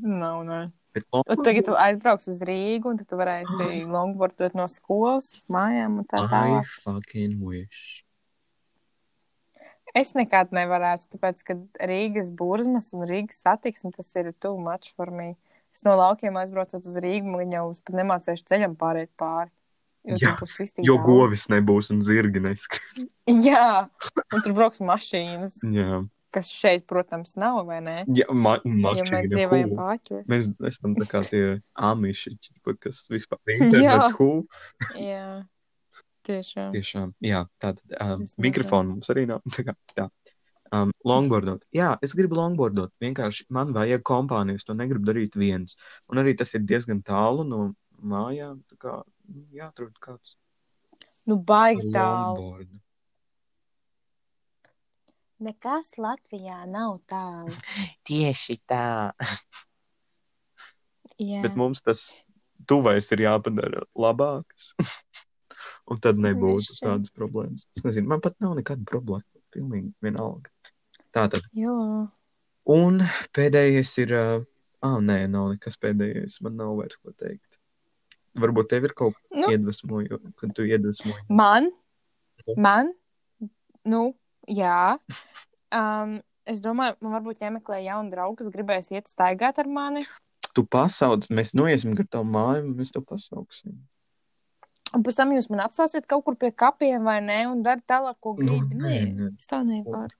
Nav, nē. Bet longboard- tagad tu aizbrauks uz Rīgu, un tu varēsi longboardot no skolas uz mājām un tā I tālāk. fucking wish. Es nekad nevarētu, tāpēc, ka Rīgas burzmas un Rīgas satiksme tas ir too much for me. Es no laukiem aizbraucot uz Rīgu, man jau pat nemācēšu ceļam pārēt pāri. Jo, Jā, Jo daudz. govis nebūs un zirgi neskrien. Jā, un tur brauks mašīnas, Jā, kas šeit, protams, nav, vai ne? Jā ma Jo mēs mašīna dzīvojam pāķos. Mēs esam tā kā tie amiši, kas vispār Jā. internet cool. Jā, tiešām. Tiešām, jā, tātad um, mikrofonu mums arī nav. Tā kā, tā. Um, longboardot. Jā, es gribu longboardot. Vienkārši man vajag kompāniju, es to negribu darīt viens. Un arī tas ir diezgan tālu no mājām. Tā kā nu, jāatrod kāds Nu, baigi tālu. Nekas Latvijā nav tālu. Tieši tā. Jā. Bet mums tas tuvais ir jāpadara labāks. Un tad nebūtu Višķi. tādas problēmas. Es nezinu, man pat nav nekāda problēma. Pilnīgi vienalga. Tātad. Jo. Un pēdējais ir. Uh, ah, nē, nav nekas pēdējais. Man nav vairs ko teikt. Varbūt tev ir kaut kas Nu. iedvesmojo, kad tu iedvesmoji. Man, man, nu, jā. Um, es domāju, man varbūt jāmeklē jauni draugi, kas gribēs iet staigāt ar mani. Tu pasauc, mēs noiesim gar tavu māju, un mēs tev pasauksim. Un pēc tam jūs man atstāsiet kaut kur pie kapiem vai nē, un dari tālāk, ko Nu, gribi. nē, Nē, nē. es tā nevaru.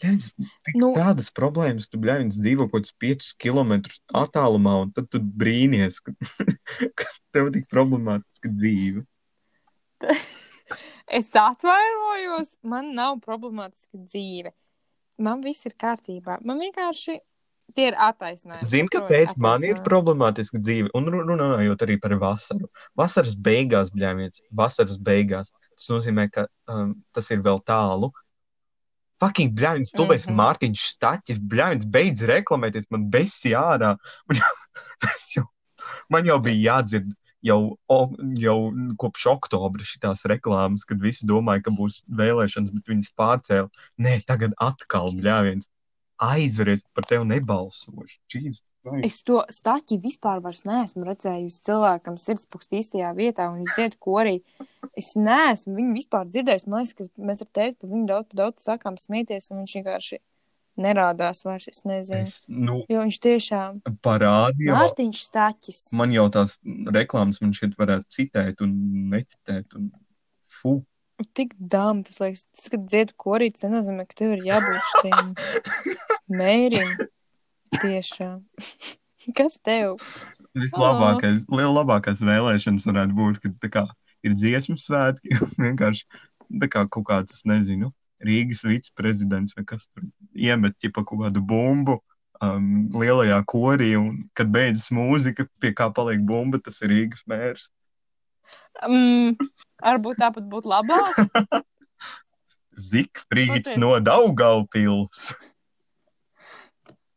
Tik Nu. nu, tādas problēmas, tu bļāvis dzīvo kaut kādus 5 km attālumā, un tad tu brīnies, ka, ka tev tik problemātiska dzīve. Es atvainojos, man nav problemātiska dzīve. Man viss ir kārtībā. Man vienkārši tie ir attaisnojumi. Zini, kāpēc man ir problemātiska dzīve? Un ru- runājot arī par vasaru. Vasaras beigās, bļāviens, vasaras beigās. Tas nozīmē, ka um, tas ir vēl tālu. Fucking bļāviens, tu biji Mhm. Mārtiņš Staķis, bļāviens, beidz reklamēties, man besi ārā. Man jau, man jau bija jādzird jau, o, jau kopš oktobra šitās reklāmas, kad visi domāja, ka būs vēlēšanas, bet viņas pārcēla. Nē, tagad atkal bļāviens. Aizveries par tevi nebalsošu. Christ. Es to staķi vispār vairs neesmu redzējusi cilvēkam sirdspūkst īstajā vietā un viņš dzied korī. Es neesmu viņu vispār dzirdējis. Man liekas, ka mēs ar tēti par viņu daudz, daudz sākām smieties un viņš vienkārši nerādās vairs. Es nezinu. Es, nu, Jo viņš tiešām parādīju. Mārtiņš staķis. Man jau tās reklāmas man šeit varētu citēt un necitēt. Un... Fu. Tik dām, tas liekas, tas, kad dzied korī, tas nenozīmē, ka tev ir jābūt šiem mērim. Tiešām. Kas tev? Vislabākais, liela labākās vēlēšanas varētu būt, tā kā, ir dziesmu svētki un vienkārši tā kā kaut kāds, nezinu, Rīgas viceprezidents vai kas tur iemet ķipa kaut kādu bumbu um, lielajā korī, un kad beidzas mūzika, pie kā paliek bumba, tas ir Rīgas mērs. Mm, varbūt tāpat būtu labāk. Zikfrīds no Daugaupils.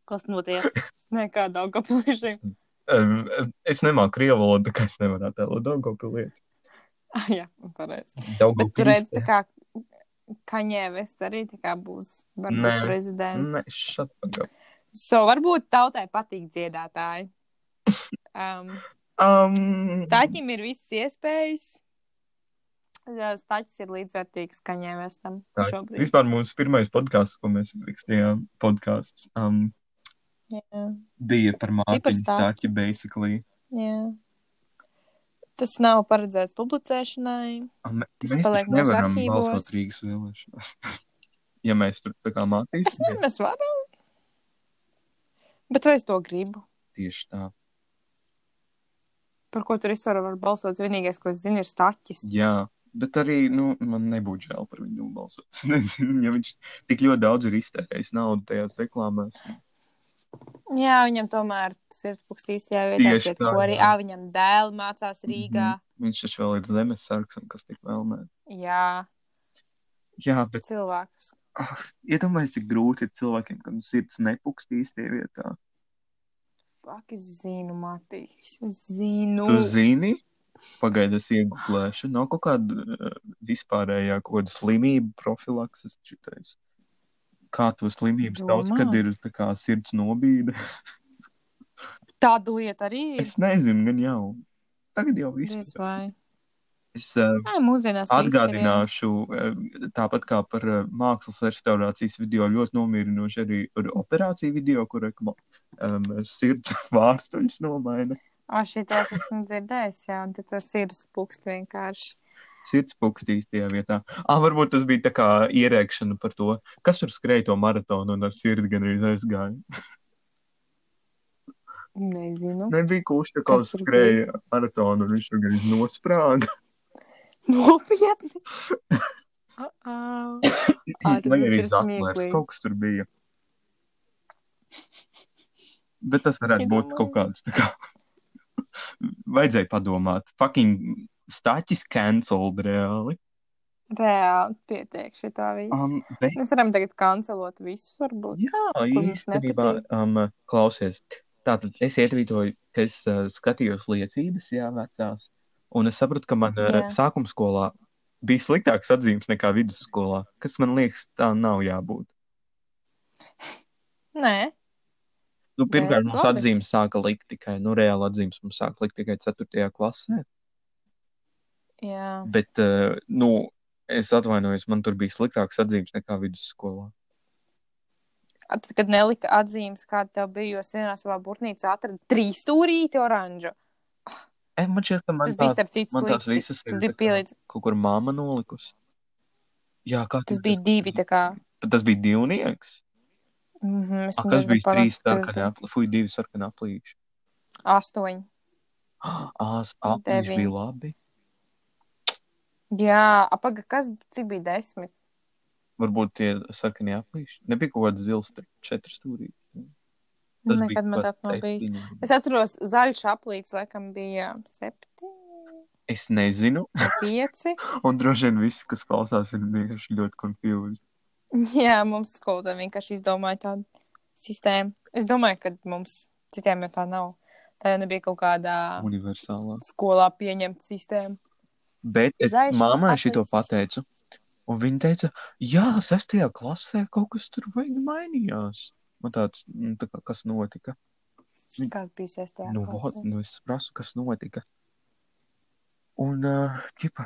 Kas notiek? Nē, kā Daugavpilī. Um, es nemāku krievu valodu, tā kā es nevaru attēlot Daugavpilieti. Ah, jā, pareizi. Bet tu Daugavpils. redzi, tā kā Kaņē Vest arī tā kā būs varbūt Nē, prezidents. Nē, šat pagab. So, varbūt tautai patīk dziedātāji. Um, Um, Staķim ir visas iespējas. Staķis ir līdzvērtīgs Tā, šobrīd. Vispār mums pirmais podkāsts, ko mēs izrakstījām, podkāsts, um, Jā, bija par Mārtiņu Stāķi. stāķi, basically. jā. Tas nav paredzēts publicēšanai. Um, Tas mēs paliek mūsu nevaram arhīvos. balsot Rīgas vēlēšanās. ja mēs tur tā kā Es mācīsimies, nezinu, mēs varam. Bet vai es to gribu? tieši tā. Par ko tur vispār var balsot? Vienīgais, ko es zinu, ir staķis. Jā, bet arī, nu, man nebūtu žēl par viņu balsot. Es nezinu, ja viņš tik ļoti daudz ir iztērējis naudu tajās reklāmās. Jā, viņam tomēr sirdspūks īstajā vietā, Tieši tā, ko arī, jā. ā, viņam dēli mācās Rīgā. Mhm. Viņš taču vēl ir zemes sargs un kas tik vēl nē. Jā, Jā, bet cilvēks. ah, iedomājieties, cik grūti ir cilvēkiem, kam sirds nepukst īstajā vietā. Fak, es zinu, Matīs. Es zinu. Tu zini, pagaidi, es iegūlēšu. Nav kaut kāda uh, vispārējā kaut kāda slimība profilakses šitais. Kā to slimību sauc, Domā? kad ir tā kā sirds nobīde? Tāda lieta arī ir. Es nezinu, gan jau. Tagad jau viss. Es uh, Nē, ir, jā. atgādināšu, uh, tāpat kā par uh, mākslas restaurācijas video, ļoti nomierinoši arī ar operāciju video, kur um, sirds vārstuļus nomaina. O, šitos esmu dzirdējis, jā, un tad tur sirds pukst vienkārši. Sirds pukstīs tajā vietā. Ah, varbūt tas bija tā kā ierēkšana par to, kas tur skrēja to maratonu un ar sirdi gan arī aizgāja. Nezinu. Nebija tā kā skrēja maratonu un viņš tur gan nosprāga. Nopietni. Uh -oh. Vai arī smieklīgi. kaut kas tur bija. Bet tas varētu būt kaut kāds tā kā. Vajadzēja padomāt. Fucking staķis cancelled reāli. Reāli pietiek šitā viss. Um, bet, Mēs varam tagad kancelot visus, varbūt. jā, īstenībā, um, klausies. Tātad es ietvītoju, ka es uh, skatījos liecības, jā, vecās. Un es sapratu, ka man uh, sākuma skolā bija sliktāks atzīmes nekā vidusskolā, kas man liekas, tā nav jābūt. Nē, Nu, pirmkārt, mums labi. atzīmes sāka likt tikai, nu, reāli atzīmes mums sāka likt tikai 4. klasē. jā. Bet, uh, nu, es atvainojos, man tur bija sliktāks atzīmes nekā vidusskolā. A, Tad, kad nelika atzīmes, kāda tev bija, jo es vienā savā burtnīcā atradu trīs stūrīti oranžu. E, man šķiet, ka man, Tas bija tā, starp citu man tās visas Tas ir bija pielīdz. kaut kur māma nolikusi. Jā, kā Tas bija divi, tā kā. Tas bija divnieks. Mm -hmm, A, kas bija trīs tā sarkani apli? Fui, divi sarkani aplīši. Astoņi. Ās, aplīši bija labi. Jā, apaga, kas, cik bija desmit? Varbūt tie sarkani aplīši. Nebija kaut kāds zils, četri stūrī. Tas Nekad man tāds nav bijis. Es atceros, zaļš aplīts, laikam, bija septiņi, Es nezinu. pieci. Un droši vien viss, kas klausās, ir vienkārši ļoti confused. Jā, mums skolotāji vienkārši izdomāja tādu sistēmu. Es domāju, ka mums citiem jau tā nav. Tā jau nebija kaut kādā Universālā. skolā pieņemta sistēma. Bet es mammai aplīsis. šito pateicu. Un viņa teica, jā, sestajā klasē kaut kas tur vajag mainījās. Man tāds, nu, tā kā, kas notika? Kāds bija sestajā Nu, klasē? nu, es prasu, kas notika. Un, uh, ķipa,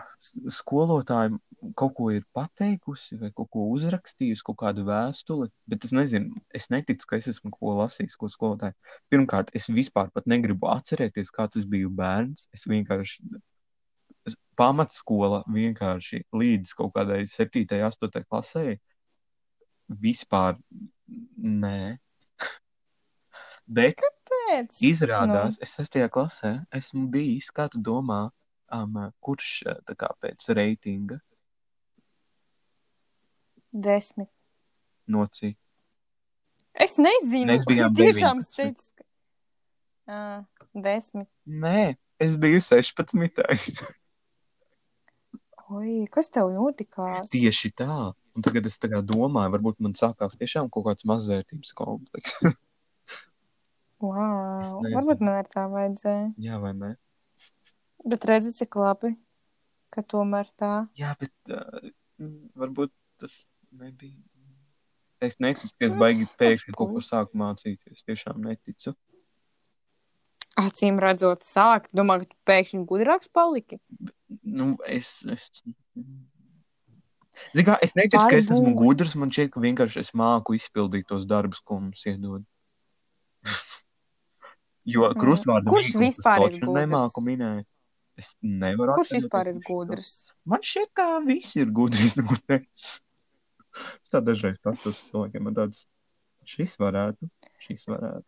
skolotāja kaut ko ir pateikusi, vai kaut ko uzrakstījusi, kaut kādu vēstuli, bet es nezinu, es neticu, ka es esmu ko lasījis, ko skolotāja. Pirmkārt, es vispār pat negribu atcerēties, kāds es biju bērns. Es vienkārši, pamatskola vienkārši līdz kaut kādai 7. 8. klasē vispār nē. Bet Pēc. Izrādās, es sestajā klasē esmu bijis, kā tu domā, um, kurš tā kā pēc reitinga Desmit. no cik? Es nezinu. Mēs bijām es tiešām 19. teicu, ka. Ā, desmit. Nē, es biju 16. Oi, kas tev notikās? Tieši tā. Un tagad es kā domāju, varbūt man sākās tiešām kaut kāds mazvērtības komplekss. Wow. Varbūt man ar tā vajadzēja. Jā, vai ne? Bet redzi, cik labi, ka tomēr tā. Jā, bet uh, varbūt tas nebija. Es neticu, ka es baigi pēkšņi kaut ko sāku mācīties. Tiešām neticu. Acīm redzot, sākt. Domāju, ka tu pēkšņi gudrāks paliki. Nu, es. es... Zini, kā, es neticu, ka es esmu gudrs. Man šķiet, ka vienkārši es māku izpildīt tos darbus, ko mums iedod. jo krustvārdu Kurš mīklu es vispār ir nemāku minēt. Es nevaru Kurš atcerēties, vispār ir gudrs? Man šķiet, ka visi ir gudri. Es tā dažreiz paskatos cilvēkiem, man tāds, šis varētu, šis varētu.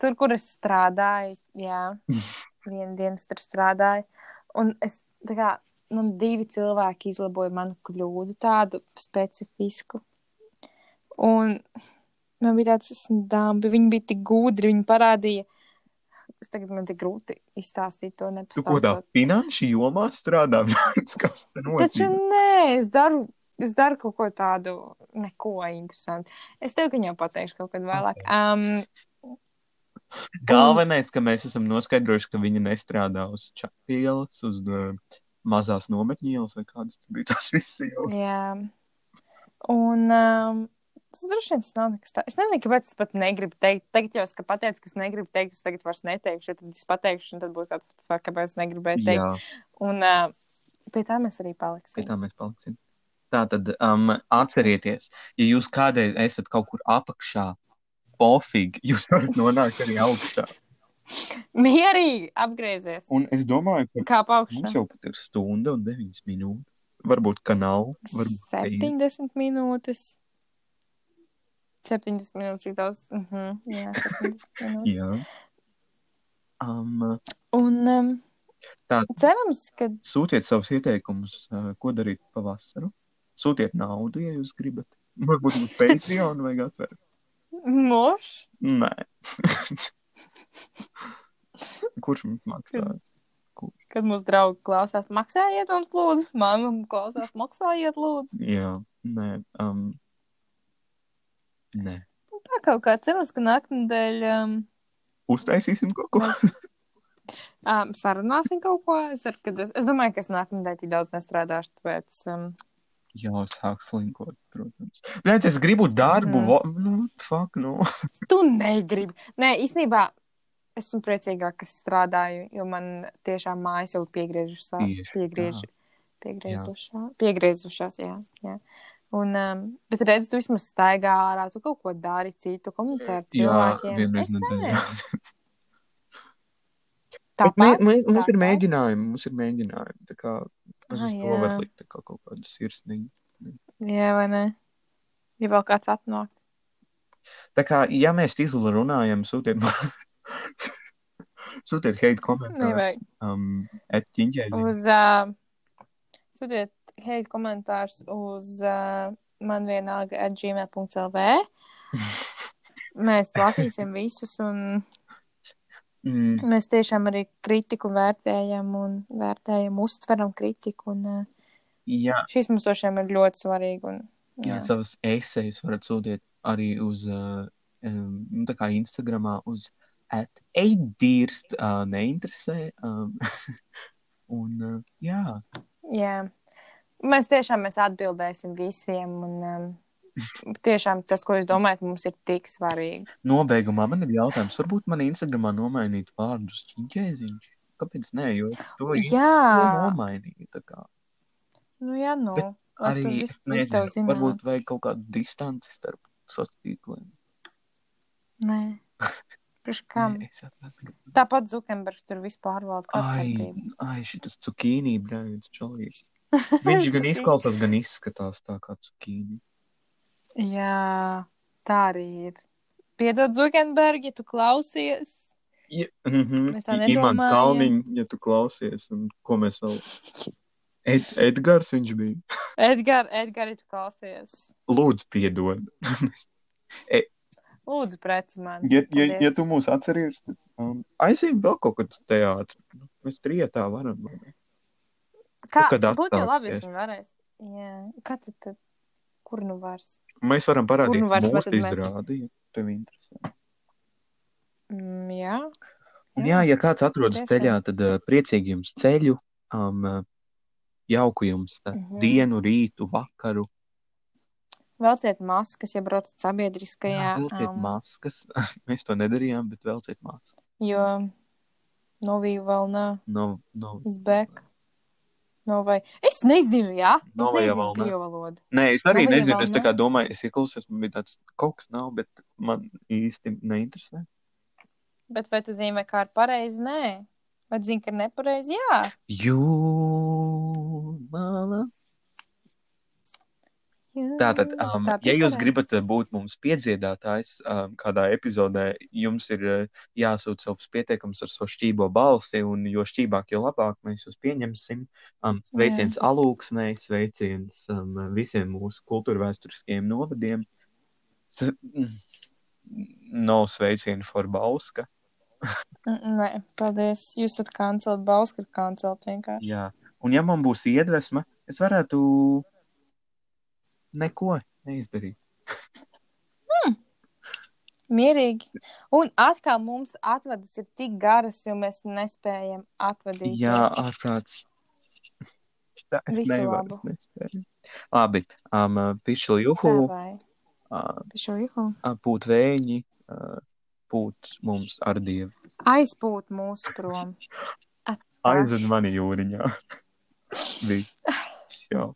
Tur, kur es strādāju, jā, vienu dienu es tur strādāju. Un es, tā kā, man divi cilvēki izlaboja manu kļūdu, tādu specifisku. Un man bija tāds, esmu dāmbi, viņi bija tik gudri, viņi parādīja. Es tagad man tik grūti izstāstīt to Tu ko tā nepastāstot. finanšu jomā strādā? Kas te Taču notiek? nē, es daru, es daru kaut ko tādu, neko interesantu. Es tev viņam pateikšu kaut kad vēlāk. Um, Galvenais, ka mēs esam noskaidrojuši, ka viņa nestrādā uz čakielas, uz mazās nometņielas vai kādas tur bija tās visi jau. Jā. Un um, Tas droši vien tas nav nekas tāds. Es nezinu, kāpēc es pat negribu teikt. Tagad jau es ka pateicu, ka es negribu teikt, es tagad vairs neteikšu. Tad es pateikšu, un tad būs tāds, "Fuck, kāpēc es negribēju teikt. Jā, Un uh, pie tā mēs arī pie paliksim. tā mēs paliksim. Tā tad um, atcerieties, ja jūs kādreiz esat kaut kur apakšā, pofīgi, jūs varat nonākt arī augšā. Mierīgi apgriezies. Un es domāju, ka Kā mums paukšā? jau pat ir stunda un deviņas minūtes. Varbūt, ka nav. Varbūt, ka ir. 70 minūtes. 70 minūtes, cik daudz. Uh -huh. Jā, 70 minūtes. Jā. Um, Un um, Tā. cerams, ka sūtiet savus ieteikumus, uh, ko darīt pavasaru. Sūtiet naudu, ja jūs gribat. Varbūt uz Patreon vajag atvērt. moš. Nē. Kurš mums maksās? Kad mūsu draugi klausās, maksājiet mums, lūdzu. Māma klausās, maksājiet, lūdzu. Jā, nē. Um, nē. Tā kaut kā cerams, ka nākamnedēļ um, Uztaisīsim kaut ko. um, sarunāsim kaut ko. Es, ka es, es domāju, ka es nākamnedēļ tik daudz nestrādāšu, tāpēc. Um, Jā, sāk slinkot, protams. Bet es gribu darbu. Vo- Nu, fuck, nu. tu negribi. Nē, īstenībā esmu priecīgāk, ka strādāju, jo man tiešām mājas jau piegriežušās. Tieši Piegriež, piegriezušā, piegriezušās, jā. jā. Un, um, bet redz, tu vismaz staigā ārā, tu kaut ko dari citu, komunicē ar Jā, cilvēkiem. vienreiz Es nedēļā. Tāpat, mē, mums ir mēģinājumi, mums ir mēģinājumi. Tā kā es Ah, uz to varu jā. likt kā kaut kādu sirsniņu. Jā, vai ne? Ja vēl kāds atnāk. Tā kā, ja mēs izlu runājam, sūtiet man. sūtiet hate komentārus. Um. Uz, uh, sūtiet hate komentārus uz uh, man vienalga at gmail.lv. Mēs lasīsim visus, un Mm, mēs tiešām arī kritiku vērtējam un vērtējam, uztveram kritiku. Un, uh, jā, šis mums tošiem ir ļoti svarīgi. Un, jā, jā. savas esejas varat sūtīt arī uz, uh, um, nu, tā kā Instagramā uz at eidīrst, uh, neinteresē. Um, un, uh, jā, jā. Mēs tiešām mēs atbildēsim visiem. Un, um, tiešām tas, ko jūs domājat, mums ir tik svarīgi. nobeigumā man ir jautājums, varbūt man Instagramā nomainīt vārdus ķiņķēziņš. Kāpēc nē, jo to Jā, nomainīju. nu jā, nu. Bet Arī es nezinu, varbūt vajag kaut kādu distanci starp sociāliem tīkliem. Nē. Nē. Tāpat Zukenbergs tur vispār kāds Ai, ai, šis cukīnī brāļs čolīgs. Viņš gan izklausās, gan izskatās tā kā cukīni. Jā, tā arī ir. Piedod, Zukenberg, ja tu klausies. Ja, mm -hmm. Mēs tā Imants nedomājam. Kalniņš, ja tu klausies, un ko mēs vēl. Ed, Edgars viņš bija. Edgar, Edgar, ja tu klausies. Lūdzu, piedod. Lūdzu, preci man. ja, ja, ja tu mūs atceries, tad um, aizējām vēl kaut kur teātrī. Nu, Mēs trijotā varam. vai? Kā, kad būtu jau labi, ja varēs. Jā, kā tad, tad kur nu vairs? Mēs varam parādīt nu vairs mūsu tad mēs- izrādi, ja tev interesē. Mm, jā. Un jā, ja kāds atrodas tiešām. ceļā, tad uh, priecīgi jums ceļu, um, jauku jums uh, Mhm. dienu, rītu, vakaru. Velciet maskas, ja braucat sabiedriskajā. Velciet um, maskas. Mēs to nedarījām, bet velciet maskas. Jo novīju vēl nav. No, no. Izbēk. No vai. Es nezinu, jā. Es Novajā nezinu vēl ne. krievu valodu. Nē, es arī Novajā nezinu. Es tā ne? kā domāju, es ieklausījos, man bija tāds kaut kas nav, bet man īsti neinteresē. Bet vai tu zini, vai kā ir pareizi? Nē. Vai zini, ka ir nepareizi? Jā. Jūmala. Tātad, um, Tā ja jūs gribat uh, būt mums piedziedātājs um, kādā epizodē, jums ir uh, jāsūta savs pieteikums ar savu šķībo balsi, un jo šķībāk, jo labāk mēs jūs pieņemsim. Um, sveiciens alūksnei, sveiciens um, visiem mūsu kultūra vēsturiskajiem novadiem. S no sveicienu for Bauska. Mm, Nē, paldies. Jūs esat kancelt, Bauska ir kancelt vienkārši. Jā, un ja man būs iedvesma, es varētu neko neizdarīt. Mierīgi. Un atkal mums atvadas ir tik garas, jo mēs nespējam atvadīt. Jā, ārprāts. Visu nevaru, labu. es nespēju. Labi, um, pišķi juhu, uh, Pie šo ihu. pūt vēji, uh, pūt mums ar dievu. Aizpūt mūsu prom. Aizved mani jūriņā. Viss jau.